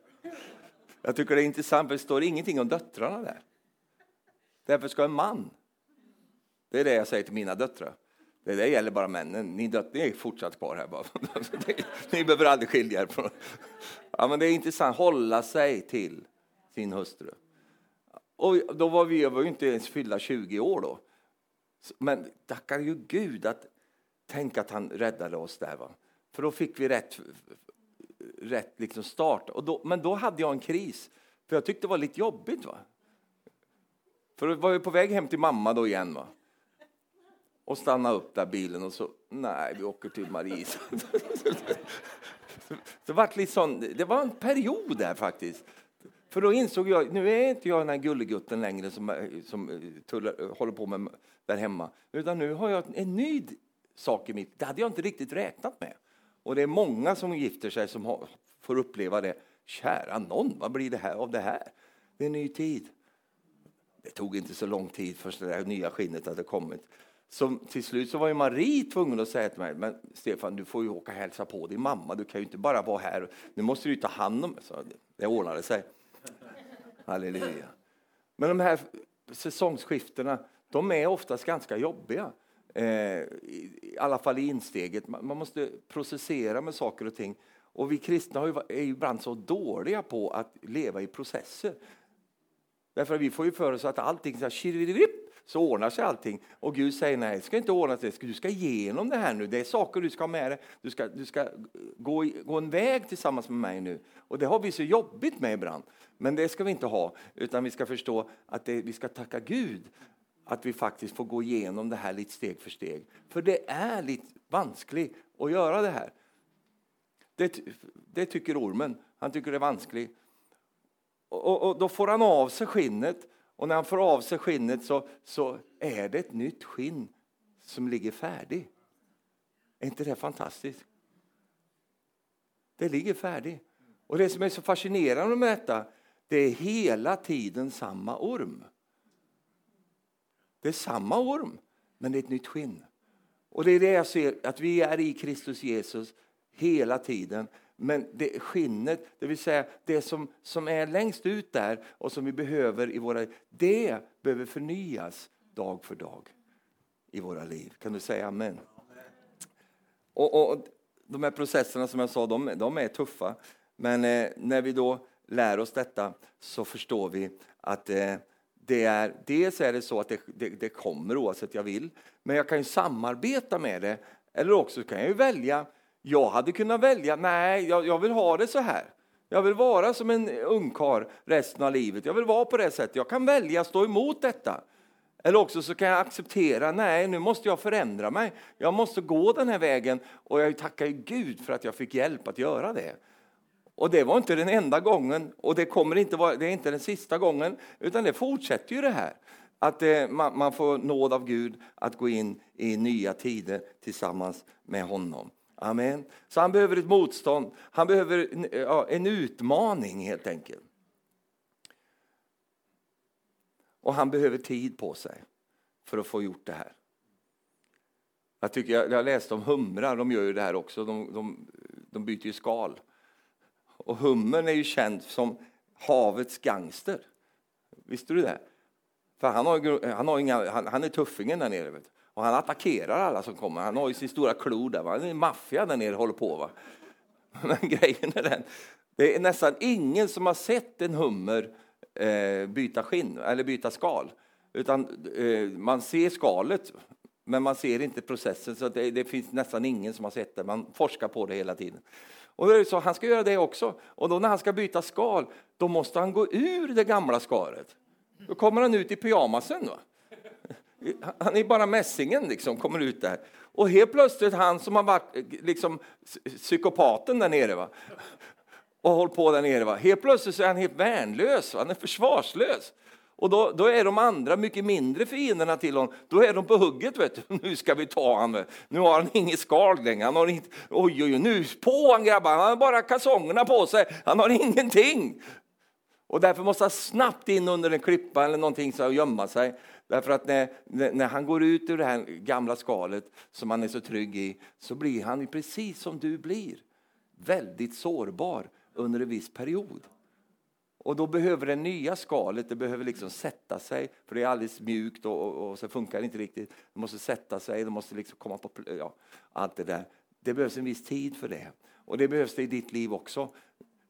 Speaker 1: Jag tycker det är intressant, för det står ingenting om döttrarna där. Därför ska en man. Det är det jag säger till mina döttrar. Det där gäller bara männen. Ni, döttrar är fortsatt kvar här. Bara. Ni behöver aldrig skilja er. Från. Ja, men det är intressant. Hålla sig till sin hustru. Och då var vi, var ju inte ens fyllda 20 år då. Men tackar ju Gud att tänk att han räddade oss där. Va? För då fick vi rätt, rätt liksom start. Och då, men då hade jag en kris, för jag tyckte det var lite jobbigt. Va? För då var jag på väg hem till mamma då igen. Va? Och stanna upp där bilen och så, nej, vi åker till Marie. det, var liksom, det var en period där faktiskt. För då insåg jag, nu är inte jag den här gullegutten längre som, som eh, tullar, eh, håller på med där hemma. Utan nu har jag en ny sak i mitt, det hade jag inte riktigt räknat med. Och det är många som gifter sig som har, får uppleva det. Kära någon, vad blir det här av det här? Det är en ny tid. Det tog inte så lång tid förrän det där nya skinnet hade kommit. Så till slut så var ju Marie tvungen att säga till mig, men Stefan du får ju åka och hälsa på din mamma, du kan ju inte bara vara här, nu måste du ta hand om mig. Så det ordnade sig. Halleluja. Men de här säsongsskiftena, de är oftast ganska jobbiga. Eh, I alla fall i insteget. Man måste processera med saker och ting. Och vi kristna är ju ibland så dåliga på att leva i processer. Därför att vi får ju för oss att allting så, här, så ordnar sig allting. Och Gud säger nej, det ska inte ordna sig. Du ska igenom det här nu. Det är saker du ska ha med dig. Du ska, du ska gå, gå en väg tillsammans med mig nu. Och det har vi så jobbigt med ibland. Men det ska vi inte ha, utan vi ska förstå att det, vi ska tacka Gud att vi faktiskt får gå igenom det här lite steg för steg. För det är lite vanskligt att göra det här. Det, det tycker ormen. Han tycker det är vanskligt. Och, och, och, då får han av sig skinnet. Och när han får av sig skinnet så, så är det ett nytt skinn som ligger färdigt. Är inte det fantastiskt? Det ligger färdigt. Och det som är så fascinerande med detta, det är hela tiden samma orm. Det är samma orm, men det är ett nytt skinn. Och det är det jag ser, att vi är i Kristus Jesus hela tiden. Men det skinnet, det vill säga det som, som är längst ut där och som vi behöver i våra det behöver förnyas dag för dag i våra liv. Kan du säga amen? Och, och De här processerna som jag sa, de, de är tuffa. Men eh, när vi då lär oss detta så förstår vi att eh, det är, dels är det så att det, det, det, kommer oavsett jag vill, men jag kan ju samarbeta med det. Eller också kan jag ju välja, jag hade kunnat välja, nej, jag, jag vill ha det så här. Jag vill vara som en ungkar resten av livet. Jag vill vara på det sättet. Jag kan välja att stå emot detta. Eller också så kan jag acceptera, nej nu måste jag förändra mig. Jag måste gå den här vägen och jag tackar Gud för att jag fick hjälp att göra det. Och det var inte den enda gången och det kommer inte vara, det är inte den sista gången utan det fortsätter ju det här. Att det, man, man, får nåd av Gud att gå in i nya tider tillsammans med honom. Amen. Så han behöver ett motstånd, han behöver ja, en utmaning helt enkelt. Och han behöver tid på sig för att få gjort det här. Jag, tycker, jag, jag läste om humrar, de gör ju det här också, de, de, de byter ju skal. Och hummern är ju känd som havets gangster. Visste du det? För han, har, han, har inga, han, han är tuffingen där nere. Vet. Och han attackerar alla som kommer. Han har ju sin stora klo där. Va? Han är en maffia där nere håller på. Va? Men grejen är den, Det är nästan ingen som har sett en hummer eh, byta skinn eller byta skal. Utan eh, man ser skalet, men man ser inte processen. Så det, det, finns nästan ingen som har sett det. Man forskar på det hela tiden. Och det så, han ska göra det också. Och då när han ska byta skal, då måste han gå ur det gamla skalet. Då kommer han ut i pyjamasen. Va? Han är bara mässingen, liksom, kommer ut där. Och helt plötsligt han som har varit liksom, psykopaten där nere va? och hållit på där nere, va? helt plötsligt är han helt värnlös, va? han är försvarslös. Och då, då, är de andra mycket mindre fienderna till honom. Då är de på hugget. Vet du. Nu ska vi ta honom. Nu har han inget skal längre. Han har inte, oj, oj, nu på han grabbar. Han har bara kalsongerna på sig. Han har ingenting. Och därför måste han snabbt in under en klippa eller någonting så och gömma sig. Därför att när, när han går ut ur det här gamla skalet som han är så trygg i så blir han precis som du blir. Väldigt sårbar under en viss period. Och då behöver det nya skalet det behöver liksom sätta sig, för det är alldeles mjukt och, och, och så funkar det inte riktigt. Det måste sätta sig, det måste liksom komma på ja, allt det där. Det behövs en viss tid för det. Och det behövs det i ditt liv också.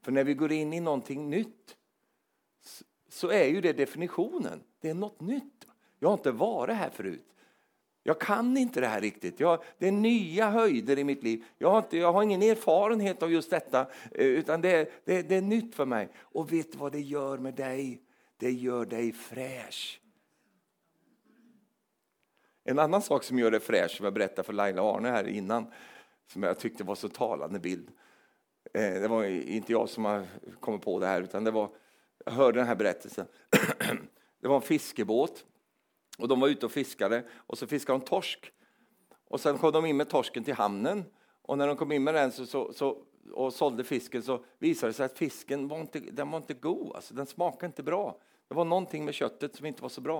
Speaker 1: För när vi går in i någonting nytt så är ju det definitionen. Det är något nytt. Jag har inte varit här förut. Jag kan inte det här riktigt. Jag, det är nya höjder i mitt liv. Jag har, inte, jag har ingen erfarenhet av just detta, eh, utan det, det, det är nytt för mig. Och vet du vad det gör med dig? Det gör dig fräsch. En annan sak som gör dig fräsch, som jag berättade för Laila och Arne här innan, som jag tyckte var så talande bild. Eh, det var inte jag som har kommit på det här, utan det var, jag hörde den här berättelsen. Det var en fiskebåt och de var ute och fiskade och så fiskade de torsk. Och sen kom de in med torsken till hamnen och när de kom in med den så, så, så och sålde fisken så visade det sig att fisken var inte, den var inte god, alltså, den smakade inte bra. Det var någonting med köttet som inte var så bra.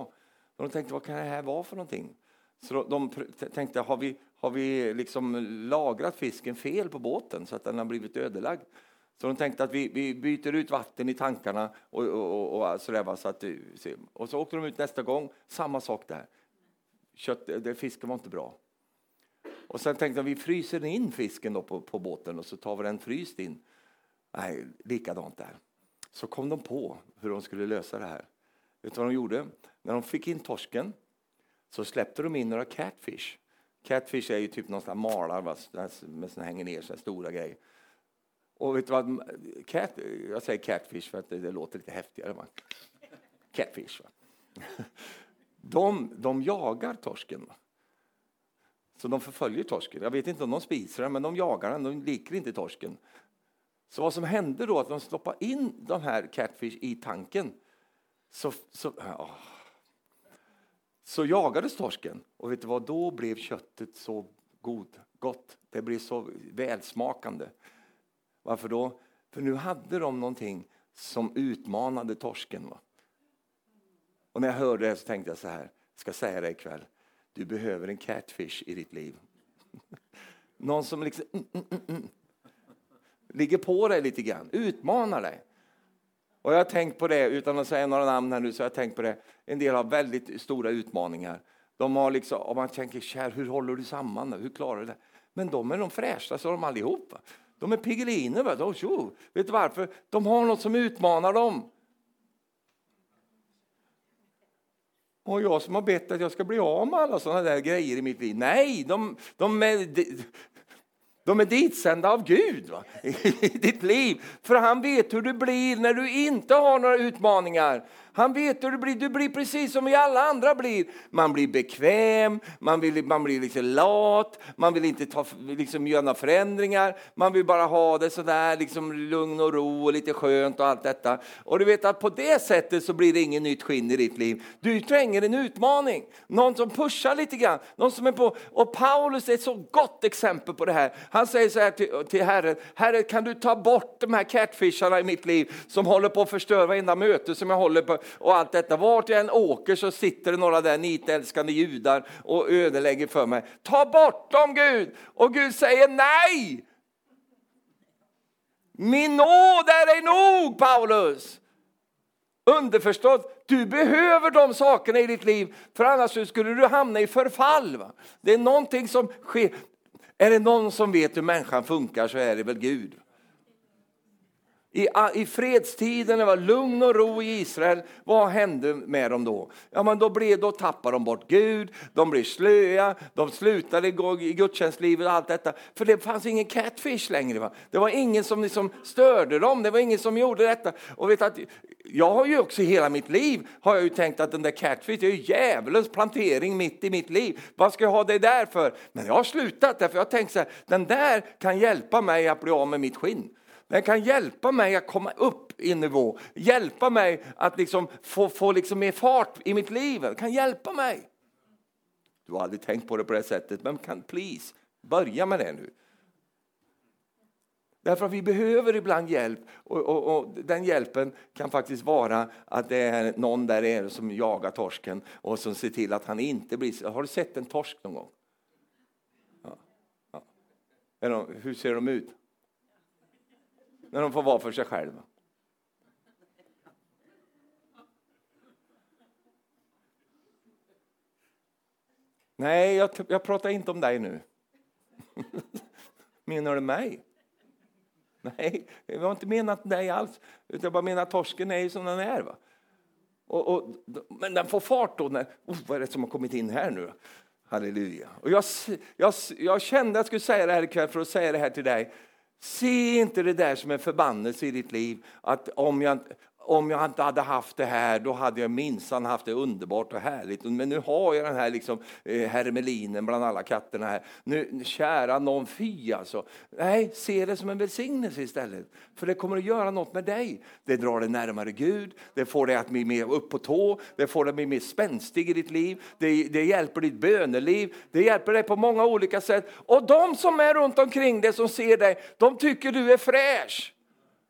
Speaker 1: Och de tänkte, vad kan det här vara för någonting? Så de tänkte, har vi, har vi liksom lagrat fisken fel på båten så att den har blivit ödelagd? Så de tänkte att vi, vi byter ut vatten i tankarna och, och, och, och sådär. Så att, eh, och så åkte de ut nästa gång, samma sak där. Kött, eh, det, fisken var inte bra. Och sen tänkte de vi fryser in fisken då på, på båten och så tar vi den fryst in. Nej, likadant där. Så kom de på hur de skulle lösa det här. Vet du vad de gjorde? När de fick in torsken så släppte de in några catfish. Catfish är ju typ någon malar va? med som hänger ner, så stora grejer. Och vet du vad? Cat, jag säger catfish för att det, det låter lite häftigare. Va? Catfish. Va? De, de jagar torsken. Va? Så de förföljer torsken. Jag vet inte om de spiser den, men de jagar den. De liker inte torsken. Så vad som hände då, att de stoppade in de här catfish i tanken, så, så, åh, så jagades torsken. Och vet du vad, då blev köttet så god, gott. Det blev så välsmakande. Varför då? För nu hade de någonting som utmanade torsken. Va? Och när jag hörde det så tänkte jag så här, jag ska säga det ikväll. Du behöver en catfish i ditt liv. Någon som liksom mm, mm, mm, mm, ligger på dig lite grann, utmanar dig. Och jag har tänkt på det, utan att säga några namn här nu, så jag tänkt på det. En del har väldigt stora utmaningar. De har liksom, och man tänker, kär, hur håller du samman? Hur klarar du det? Men de är de fräschaste av dem allihopa. De är pigeliner. Va? De, tjo, vet du varför? De har något som utmanar dem. Och jag som har bett att jag ska bli av med alla sådana där grejer i mitt liv. Nej, de, de, är, de är ditsända av Gud va? i ditt liv. För han vet hur du blir när du inte har några utmaningar. Han vet hur det blir. Du blir precis som vi alla andra blir. Man blir bekväm, man, vill, man blir lite lat, man vill inte ta, liksom, göra några förändringar. Man vill bara ha det sådär, liksom, lugn och ro och lite skönt och allt detta. Och du vet att på det sättet så blir det inget nytt skinn i ditt liv. Du tränger en utmaning, någon som pushar lite grann. Någon som är på, och Paulus är ett så gott exempel på det här. Han säger så här till, till Herren, Herre kan du ta bort de här catfisharna i mitt liv som håller på att förstöra varenda möte som jag håller på och allt detta. Vart jag än åker så sitter det några där nitälskande judar och ödelägger för mig. Ta bort dem Gud! Och Gud säger nej! Min nåd är dig nog Paulus! Underförstått, du behöver de sakerna i ditt liv för annars skulle du hamna i förfall. Va? Det är någonting som sker. Är det någon som vet hur människan funkar så är det väl Gud. I, I fredstiden, det var lugn och ro i Israel, vad hände med dem då? Ja, men då, blev, då tappade de bort Gud, de blev slöa, de slutade gå i gudstjänstlivet och allt detta. För det fanns ingen catfish längre. Va? Det var ingen som liksom störde dem, det var ingen som gjorde detta. Och vet att, jag har ju också hela mitt liv har jag ju tänkt att den där catfish är ju djävulens plantering mitt i mitt liv. Vad ska jag ha det där för? Men jag har slutat därför jag har tänkt så här, den där kan hjälpa mig att bli av med mitt skinn. Den kan hjälpa mig att komma upp i nivå, hjälpa mig att liksom få, få liksom mer fart i mitt liv. Den kan hjälpa mig. Du har aldrig tänkt på det på det sättet, men kan please, börja med det nu. Därför att vi behöver ibland hjälp och, och, och, den hjälpen kan faktiskt vara att det är någon där är som jagar torsken och som ser till att han inte blir... Har du sett en torsk någon gång? Ja. Ja. hur ser de ut? När de får vara för sig själva. Nej, jag, jag pratar inte om dig nu. Menar du mig? Nej, jag har inte menat dig alls. Utan jag bara menar att torsken är som den är. Va? Och, och, men den får fart då. När, oh, vad är det som har kommit in här nu? Halleluja. Och jag, jag, jag kände att jag skulle säga det här ikväll för att säga det här till dig. Se inte det där som en förbannelse i ditt liv. Att om jag, om jag inte hade haft det här, då hade jag minsann haft det underbart och härligt. Men nu har jag den här liksom, eh, hermelinen bland alla katterna här. Nu, kära någon fy alltså. Nej, se det som en välsignelse istället. För det kommer att göra något med dig. Det drar dig närmare Gud, det får dig att bli mer upp på tå, det får dig att bli mer spänstig i ditt liv. Det, det hjälper ditt böneliv, det hjälper dig på många olika sätt. Och de som är runt omkring dig, som ser dig, de tycker du är fräsch.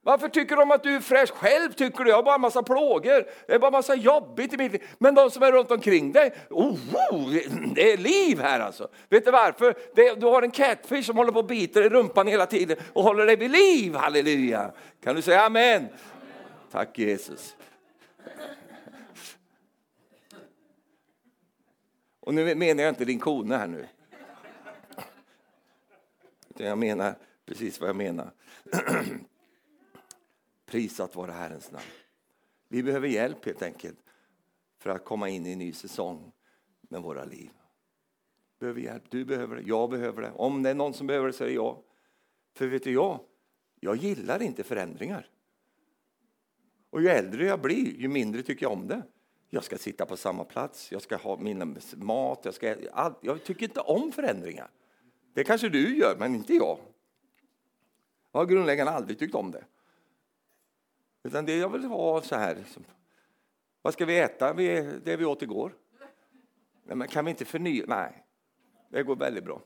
Speaker 1: Varför tycker de att du är fräsch? Själv tycker du jag har bara en massa plågor. Det är bara massa jobbigt i mitt liv. Men de som är runt omkring dig, oh, oh, det är liv här alltså. Vet du varför? Det, du har en catfish som håller på och biter i rumpan hela tiden och håller dig vid liv. Halleluja! Kan du säga amen? amen. Tack Jesus. Och nu menar jag inte din kone här nu. Utan Jag menar precis vad jag menar. Prisat vare Herrens namn. Vi behöver hjälp helt enkelt för att komma in i en ny säsong med våra liv. Behöver hjälp. Du behöver det, jag behöver det. Om det är någon som behöver det så är det jag. För vet du jag, jag gillar inte förändringar. Och ju äldre jag blir, ju mindre tycker jag om det. Jag ska sitta på samma plats, jag ska ha min mat, jag, ska, allt. jag tycker inte om förändringar. Det kanske du gör, men inte jag. Jag har grundläggande aldrig tyckt om det. Utan det jag vill ha så här. Liksom. Vad ska vi äta? Det vi åt igår. Nej, men kan vi inte förnya? Nej, det går väldigt bra.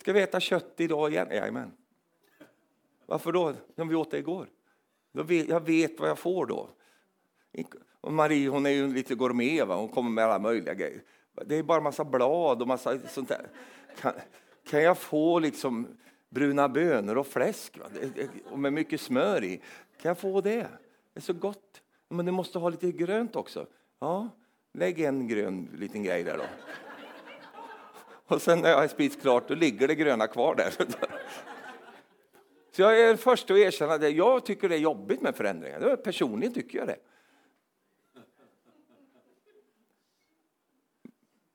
Speaker 1: Ska vi äta kött idag igen? Jajamän. Varför då? Om vi åt det igår. Då vet, jag vet vad jag får då. Och Marie hon är ju lite gourmet, va? hon kommer med alla möjliga grejer. Det är bara massa blad och massa sånt där. Kan, kan jag få liksom bruna bönor och fläsk va? och med mycket smör i? Kan jag få det? Det är så gott. Men du måste ha lite grönt också. Ja, lägg en grön liten grej där då. Och sen när jag har spist klart, då ligger det gröna kvar där. Så jag är först att erkänna det. Jag tycker det är jobbigt med förändringar. Personligen tycker jag det.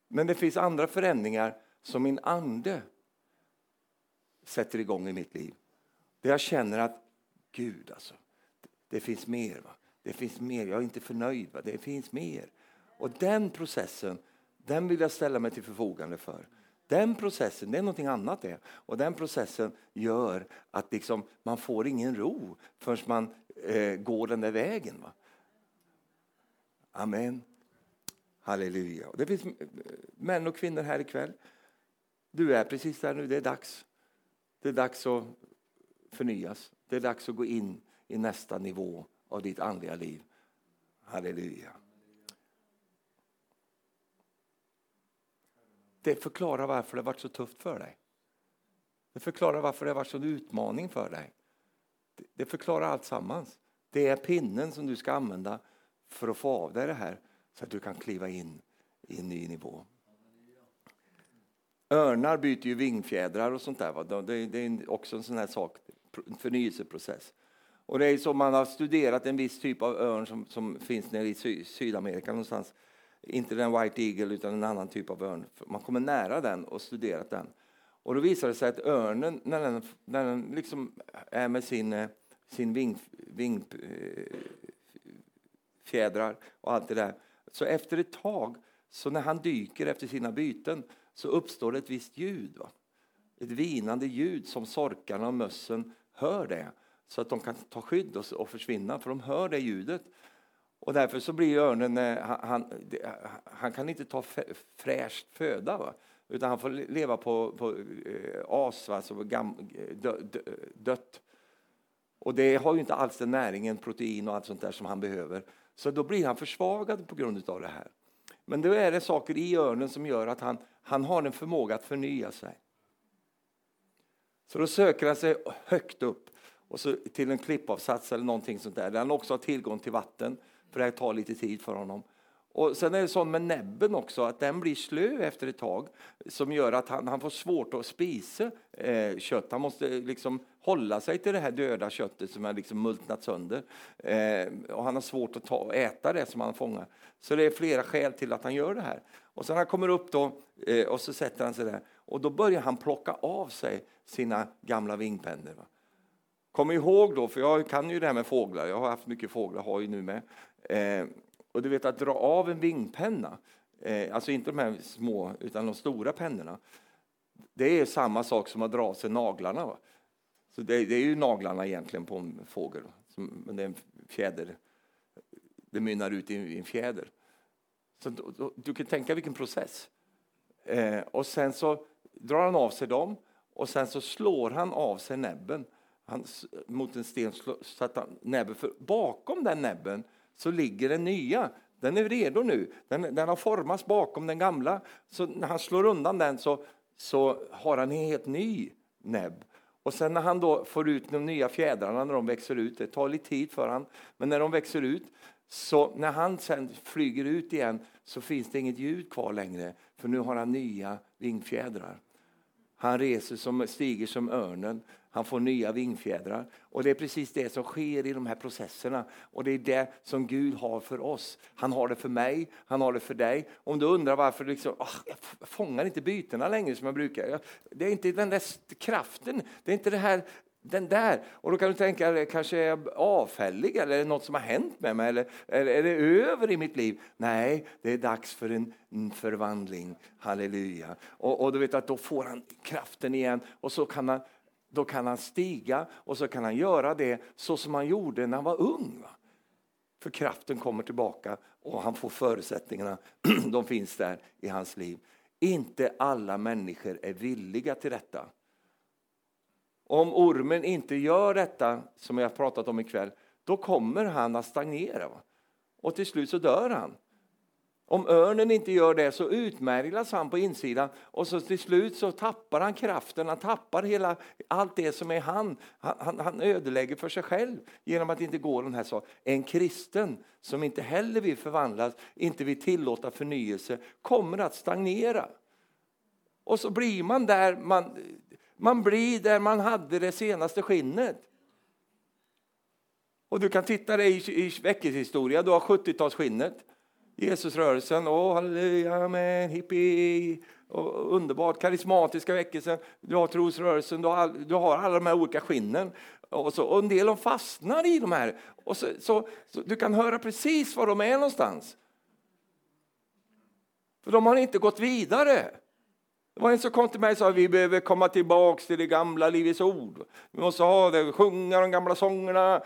Speaker 1: Men det finns andra förändringar som min ande sätter igång i mitt liv. Där jag känner att Gud alltså, det finns mer. Va? Det finns mer. Jag är inte förnöjd. Va? Det finns mer. Och den processen, den vill jag ställa mig till förfogande för. Den processen, det är någonting annat det. Och den processen gör att liksom, man får ingen ro förrän man eh, går den där vägen. Va? Amen. Halleluja. Det finns eh, män och kvinnor här ikväll. Du är precis där nu, det är dags. Det är dags att förnyas. Det är dags att gå in i nästa nivå av ditt andliga liv. Halleluja. Det förklarar varför det har varit så tufft för dig. Det förklarar varför det har varit en utmaning för dig. Det förklarar allt sammans. Det är pinnen som du ska använda för att få av dig det här så att du kan kliva in i en ny nivå. Örnar byter ju vingfjädrar och sånt där. Det är också en sån här sak, en förnyelseprocess. Och det är så man har studerat en viss typ av örn som, som finns nere i Sy Sydamerika någonstans. Inte den White Eagle utan en annan typ av örn. Man kommer nära den och studerat den. Och då visar det sig att örnen, när den, när den liksom är med sin, eh, sin ving, vingfjädrar eh, och allt det där, så efter ett tag, så när han dyker efter sina byten, så uppstår det ett visst ljud. Va? Ett vinande ljud som sorkarna och mössen hör det så att de kan ta skydd och, och försvinna, för de hör det ljudet. Och därför så blir örnen, eh, han, han, han kan inte ta fräscht föda, va? utan han får leva på, på eh, as, alltså gam, eh, dö, dö, dött. Och det har ju inte alls den näringen, protein och allt sånt där som han behöver. Så då blir han försvagad på grund av det här. Men då är det saker i örnen som gör att han, han har en förmåga att förnya sig. Så då söker han sig högt upp och så till en klippavsats eller någonting sånt där, där han också har tillgång till vatten, för det här tar lite tid för honom. Och sen är det så med näbben också, att den blir slö efter ett tag, som gör att han, han får svårt att spisa eh, kött. Han måste liksom hålla sig till det här döda köttet som har liksom multnat sönder. Eh, och han har svårt att ta, äta det som han fångar. Så det är flera skäl till att han gör det här. Och sen han kommer upp då, eh, och så sätter han sig där, och då börjar han plocka av sig sina gamla vingpennor. Va? Kom ihåg då, för jag kan ju det här med fåglar, jag har haft mycket fåglar, har ju nu med. Eh, och du vet att dra av en vingpenna, eh, alltså inte de här små utan de stora pennorna. Det är samma sak som att dra av sig naglarna. Va? Så det, det, är ju naglarna egentligen på en fågel, som, men det är en fjäder. Det mynnar ut i en fjäder. Så då, då, du kan tänka vilken process. Eh, och sen så drar han av sig dem och sen så slår han av sig näbben han, mot en sten satte han näbben. För bakom den näbben så ligger den nya. Den är redo nu. Den, den har formats bakom den gamla. Så när han slår undan den så, så har han en helt ny näbb. Och sen när han då får ut de nya fjädrarna när de växer ut, det tar lite tid för han, men när de växer ut så när han sen flyger ut igen så finns det inget ljud kvar längre för nu har han nya vingfjädrar. Han reser som, stiger som örnen. Han får nya vingfjädrar. Och det är precis det som sker i de här processerna. Och det är det som Gud har för oss. Han har det för mig, han har det för dig. Om du undrar varför liksom, oh, jag fångar inte bytena längre som jag brukar. Det är inte den där kraften, det är inte det här den där. Och då kan du tänka, kanske är jag avfällig eller är det något som har hänt med mig? Eller, eller är det över i mitt liv? Nej, det är dags för en förvandling. Halleluja. Och, och du vet att då får han kraften igen och så kan han, då kan han stiga och så kan han göra det så som han gjorde när han var ung. Va? För kraften kommer tillbaka och han får förutsättningarna, de finns där i hans liv. Inte alla människor är villiga till detta. Om ormen inte gör detta, som jag pratat om ikväll, då kommer han att stagnera. Och till slut så dör han. Om örnen inte gör det så utmärglas han på insidan och så till slut så tappar han kraften, han tappar hela, allt det som är han. Han, han, han ödelägger för sig själv genom att inte gå den här saken. En kristen som inte heller vill förvandlas, inte vill tillåta förnyelse, kommer att stagnera. Och så blir man där man, man blir där man hade det senaste skinnet. Och du kan titta dig i, i veckoshistoria, du har 70-talsskinnet. Jesusrörelsen, åh halleluja, amen, hippie, och underbart, karismatiska väckelsen, du har trosrörelsen, du har, du har alla de här olika skinnen. Och, så, och en del de fastnar i de här. Och så, så, så, du kan höra precis var de är någonstans. För de har inte gått vidare. Det var en som kom till mig och sa att vi behöver komma tillbaks till det gamla Livets ord. Vi måste ha det, sjunga de gamla sångerna.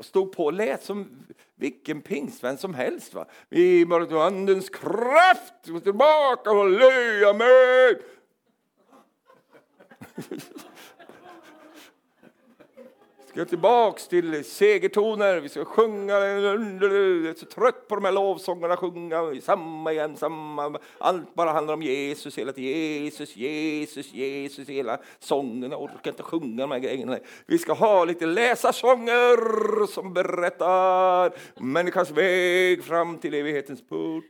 Speaker 1: Stod på och lät som vilken pingstvän som helst. Va? Vi bara andens kraft, tillbaka, halleluja, amen ska tillbaks till segertoner, vi ska sjunga, jag är så trött på de här lovsångerna, sjunga samma igen, samma. Allt bara handlar om Jesus hela tiden, Jesus, Jesus, Jesus, hela sången. Jag orkar inte sjunga de här grejerna. Vi ska ha lite läsarsånger som berättar människans väg fram till evighetens port.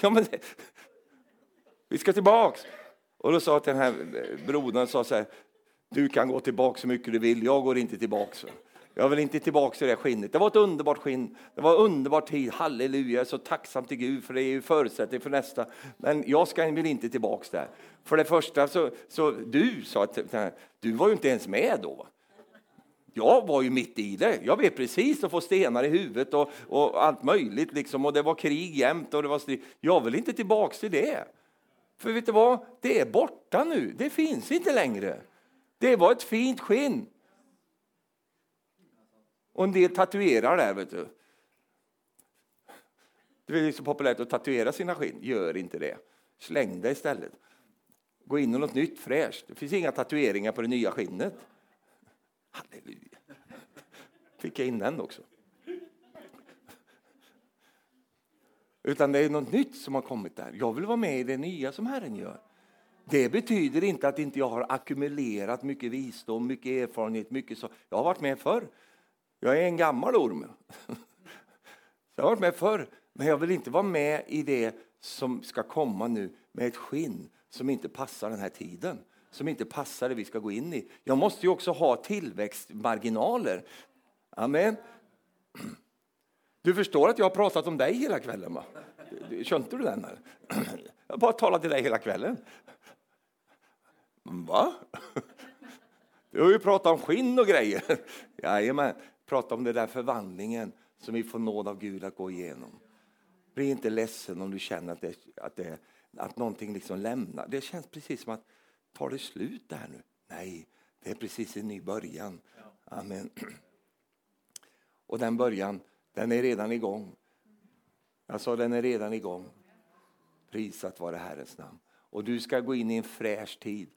Speaker 1: ja, men, vi ska tillbaks. Och då sa till den här brodern, sa så här, du kan gå tillbaka så mycket du vill, jag går inte tillbaka. Jag vill inte tillbaka till det skinnet. Det var ett underbart skinn. Det var en underbar tid. Halleluja, jag är så tacksam till Gud för det är ju förutsättning för nästa. Men jag ska, vill inte tillbaka där. För det första så, så du sa att du var ju inte ens med då. Jag var ju mitt i det. Jag vet precis att få stenar i huvudet och, och allt möjligt liksom. Och det var krig jämt och det var strid. Jag vill inte tillbaka till det. För vet du vad? Det är borta nu. Det finns inte längre. Det var ett fint skinn. Och en del tatuerar där, vet du. Det är så populärt att tatuera sina skinn. Gör inte det. Släng det istället. Gå in i något nytt fräscht. Det finns inga tatueringar på det nya skinnet. Halleluja. Fick jag in den också. Utan det är något nytt som har kommit där. Jag vill vara med i det nya som Herren gör. Det betyder inte att inte jag har ackumulerat mycket visdom, mycket erfarenhet, mycket så. Jag har varit med förr. Jag är en gammal orm. Jag har varit med förr, men jag vill inte vara med i det som ska komma nu med ett skinn som inte passar den här tiden, som inte passar det vi ska gå in i. Jag måste ju också ha tillväxtmarginaler. Amen. Du förstår att jag har pratat om dig hela kvällen, va? Kände du den? Jag har bara talat till dig hela kvällen. Va? Du har ju pratat om skinn och grejer. Jajamän prata om den där förvandlingen som vi får nåd av Gud att gå igenom. Bli inte ledsen om du känner att, det, att, det, att någonting liksom lämnar. Det känns precis som att tar det slut där nu? Nej, det är precis en ny början. Amen. Och den början, den är redan igång. Jag sa den är redan igång. Prisat vare Herrens namn. Och du ska gå in i en fräsch tid.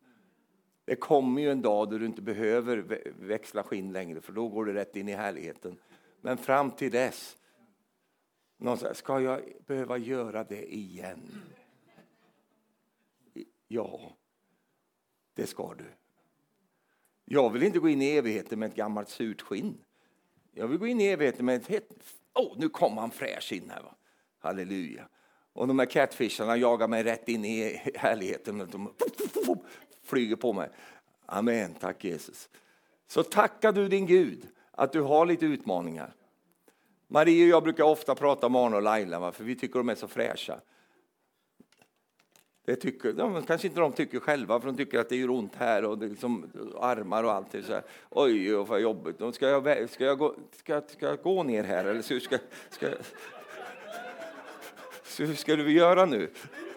Speaker 1: Det kommer ju en dag då du inte behöver växla skinn längre för då går du rätt in i härligheten. Men fram till dess, någon säger, ska jag behöva göra det igen? Ja, det ska du. Jag vill inte gå in i evigheten med ett gammalt surt skinn. Jag vill gå in i evigheten med ett helt... Åh, oh, nu kommer han fräsch in här. Va? Halleluja. Och de här catfisharna jagar mig rätt in i härligheten. De flyger på mig. Amen, tack Jesus. Så tackar du din Gud att du har lite utmaningar. Marie och jag brukar ofta prata om Arne och Laila, för vi tycker de är så fräscha. Det tycker, de, kanske inte de tycker själva, för de tycker att det gör ont här och det liksom, armar och allt. Så här. Oj, vad jobbigt. Ska jag, ska, jag gå, ska, ska jag gå ner här eller så ska, ska, så hur ska du göra nu?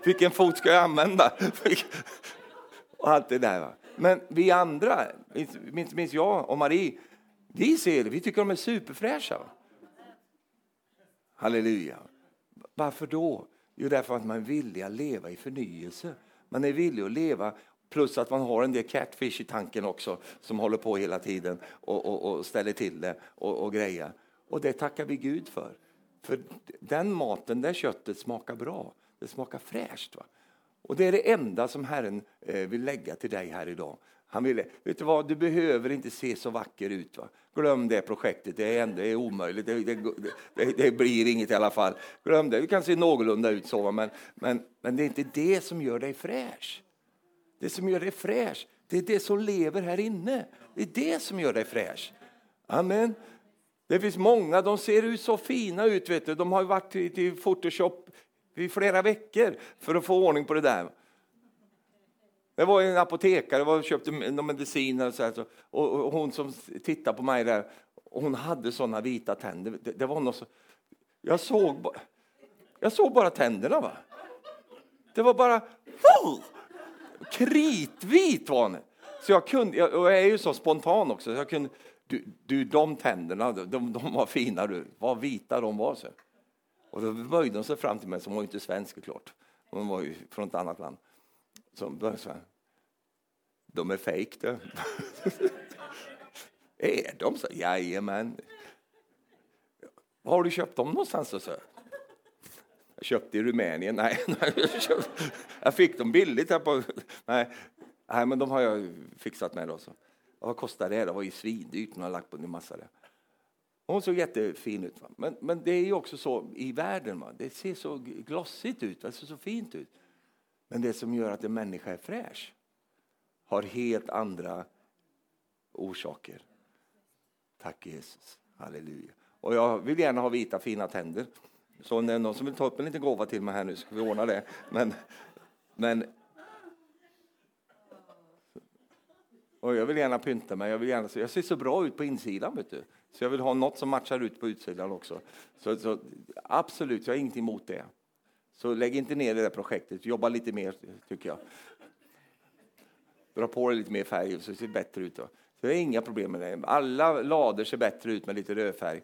Speaker 1: Vilken fot ska jag använda? Och allt det där. Va? Men vi andra, minst, minst jag och Marie, vi ser det, vi tycker de är superfräscha. Va? Halleluja. Varför då? Jo, därför att man är villig att leva i förnyelse. Man är villig att leva, plus att man har en del catfish i tanken också som håller på hela tiden och, och, och ställer till det och, och grejer. Och det tackar vi Gud för. För den maten, det köttet smakar bra. Det smakar fräscht. Va? Och det är det enda som Herren eh, vill lägga till dig här idag. Han ville, vet du vad, du behöver inte se så vacker ut. Va? Glöm det projektet, det är, ändå, det är omöjligt. Det, det, det, det, blir inget i alla fall. Glöm det, du kan se någorlunda ut så, men, men, men det är inte det som gör dig fräsch. Det som gör dig fräsch, det är det som lever här inne. Det är det som gör dig fräsch. Amen. Det finns många, de ser ut så fina ut. Vet du. De har varit i till Photoshop i flera veckor för att få ordning på det där. Det var en apotekare som köpte någon medicin och, så här, och, och hon som tittade på mig där, hon hade såna vita tänder. Det, det var något så, jag, såg, jag såg bara tänderna. Va? Det var bara oh, kritvit var hon. Så jag kunde, jag, och jag är ju så spontan också, så jag kunde, du, du de tänderna, de, de var fina du, vad vita de var. Så. Och då böjde hon sig fram till mig, som var inte svensk klart. Hon var ju från ett annat land. Så började så här. De är fejk du. är de så? Jajamän. Var har du köpt dem någonstans? Så? Jag köpte i Rumänien. Nej, jag, jag fick dem billigt. Här på, nej, nej, men de har jag fixat med. Då, så. Vad kostar det? Det var ju svindyrt. Hon har lagt på en massa det. Hon såg jättefin ut. Va? Men, men det är ju också så i världen. Va? Det ser så glossigt ut, det ser så fint ut. Men det som gör att en människa är fräsch har helt andra orsaker. Tack Jesus. Halleluja. Och jag vill gärna ha vita fina tänder. Så om det är någon som vill ta upp en liten gåva till mig här nu ska vi ordna det. Men, men och jag vill gärna pynta mig. Jag, vill gärna, jag ser så bra ut på insidan. Vet du. Så jag vill ha något som matchar ut på utsidan också. Så, så absolut, jag har ingenting emot det. Så lägg inte ner det där projektet. Jobba lite mer, tycker jag. Dra på dig lite mer färg så det ser bättre ut. Då. Så jag har inga problem med det. Alla lader ser bättre ut med lite rödfärg.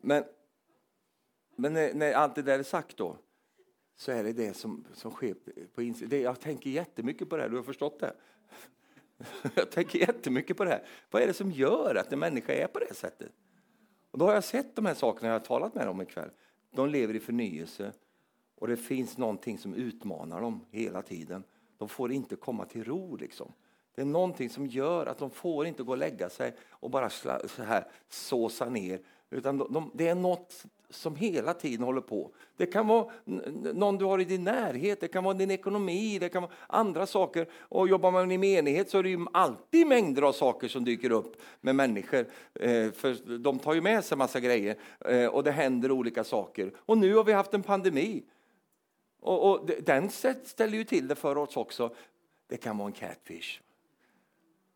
Speaker 1: Men, men när, när allt det där är sagt då, så är det det som, som sker på insidan. Jag tänker jättemycket på det här, du har förstått det? Jag tänker jättemycket på det här. Vad är det som gör att en människa är på det sättet? Och då har jag sett de här sakerna jag har talat med dem ikväll. De lever i förnyelse och det finns någonting som utmanar dem hela tiden. De får inte komma till ro liksom. Det är någonting som gör att de får inte gå och lägga sig och bara så här såsa ner. Utan de, de, det är något som hela tiden håller på. Det kan vara någon du har i din närhet, det kan vara din ekonomi, det kan vara andra saker. Och jobbar man i menighet så är det ju alltid mängder av saker som dyker upp med människor. Eh, för de tar ju med sig massa grejer eh, och det händer olika saker. Och nu har vi haft en pandemi. Och, och den ställer ju till det för oss också. Det kan vara en catfish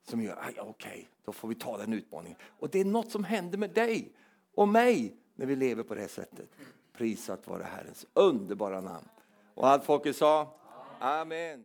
Speaker 1: som gör, okej, okay, då får vi ta den utmaningen. Och det är något som händer med dig och mig när vi lever på det sättet. Prisat vare Herrens underbara namn. Och allt folket sa Amen.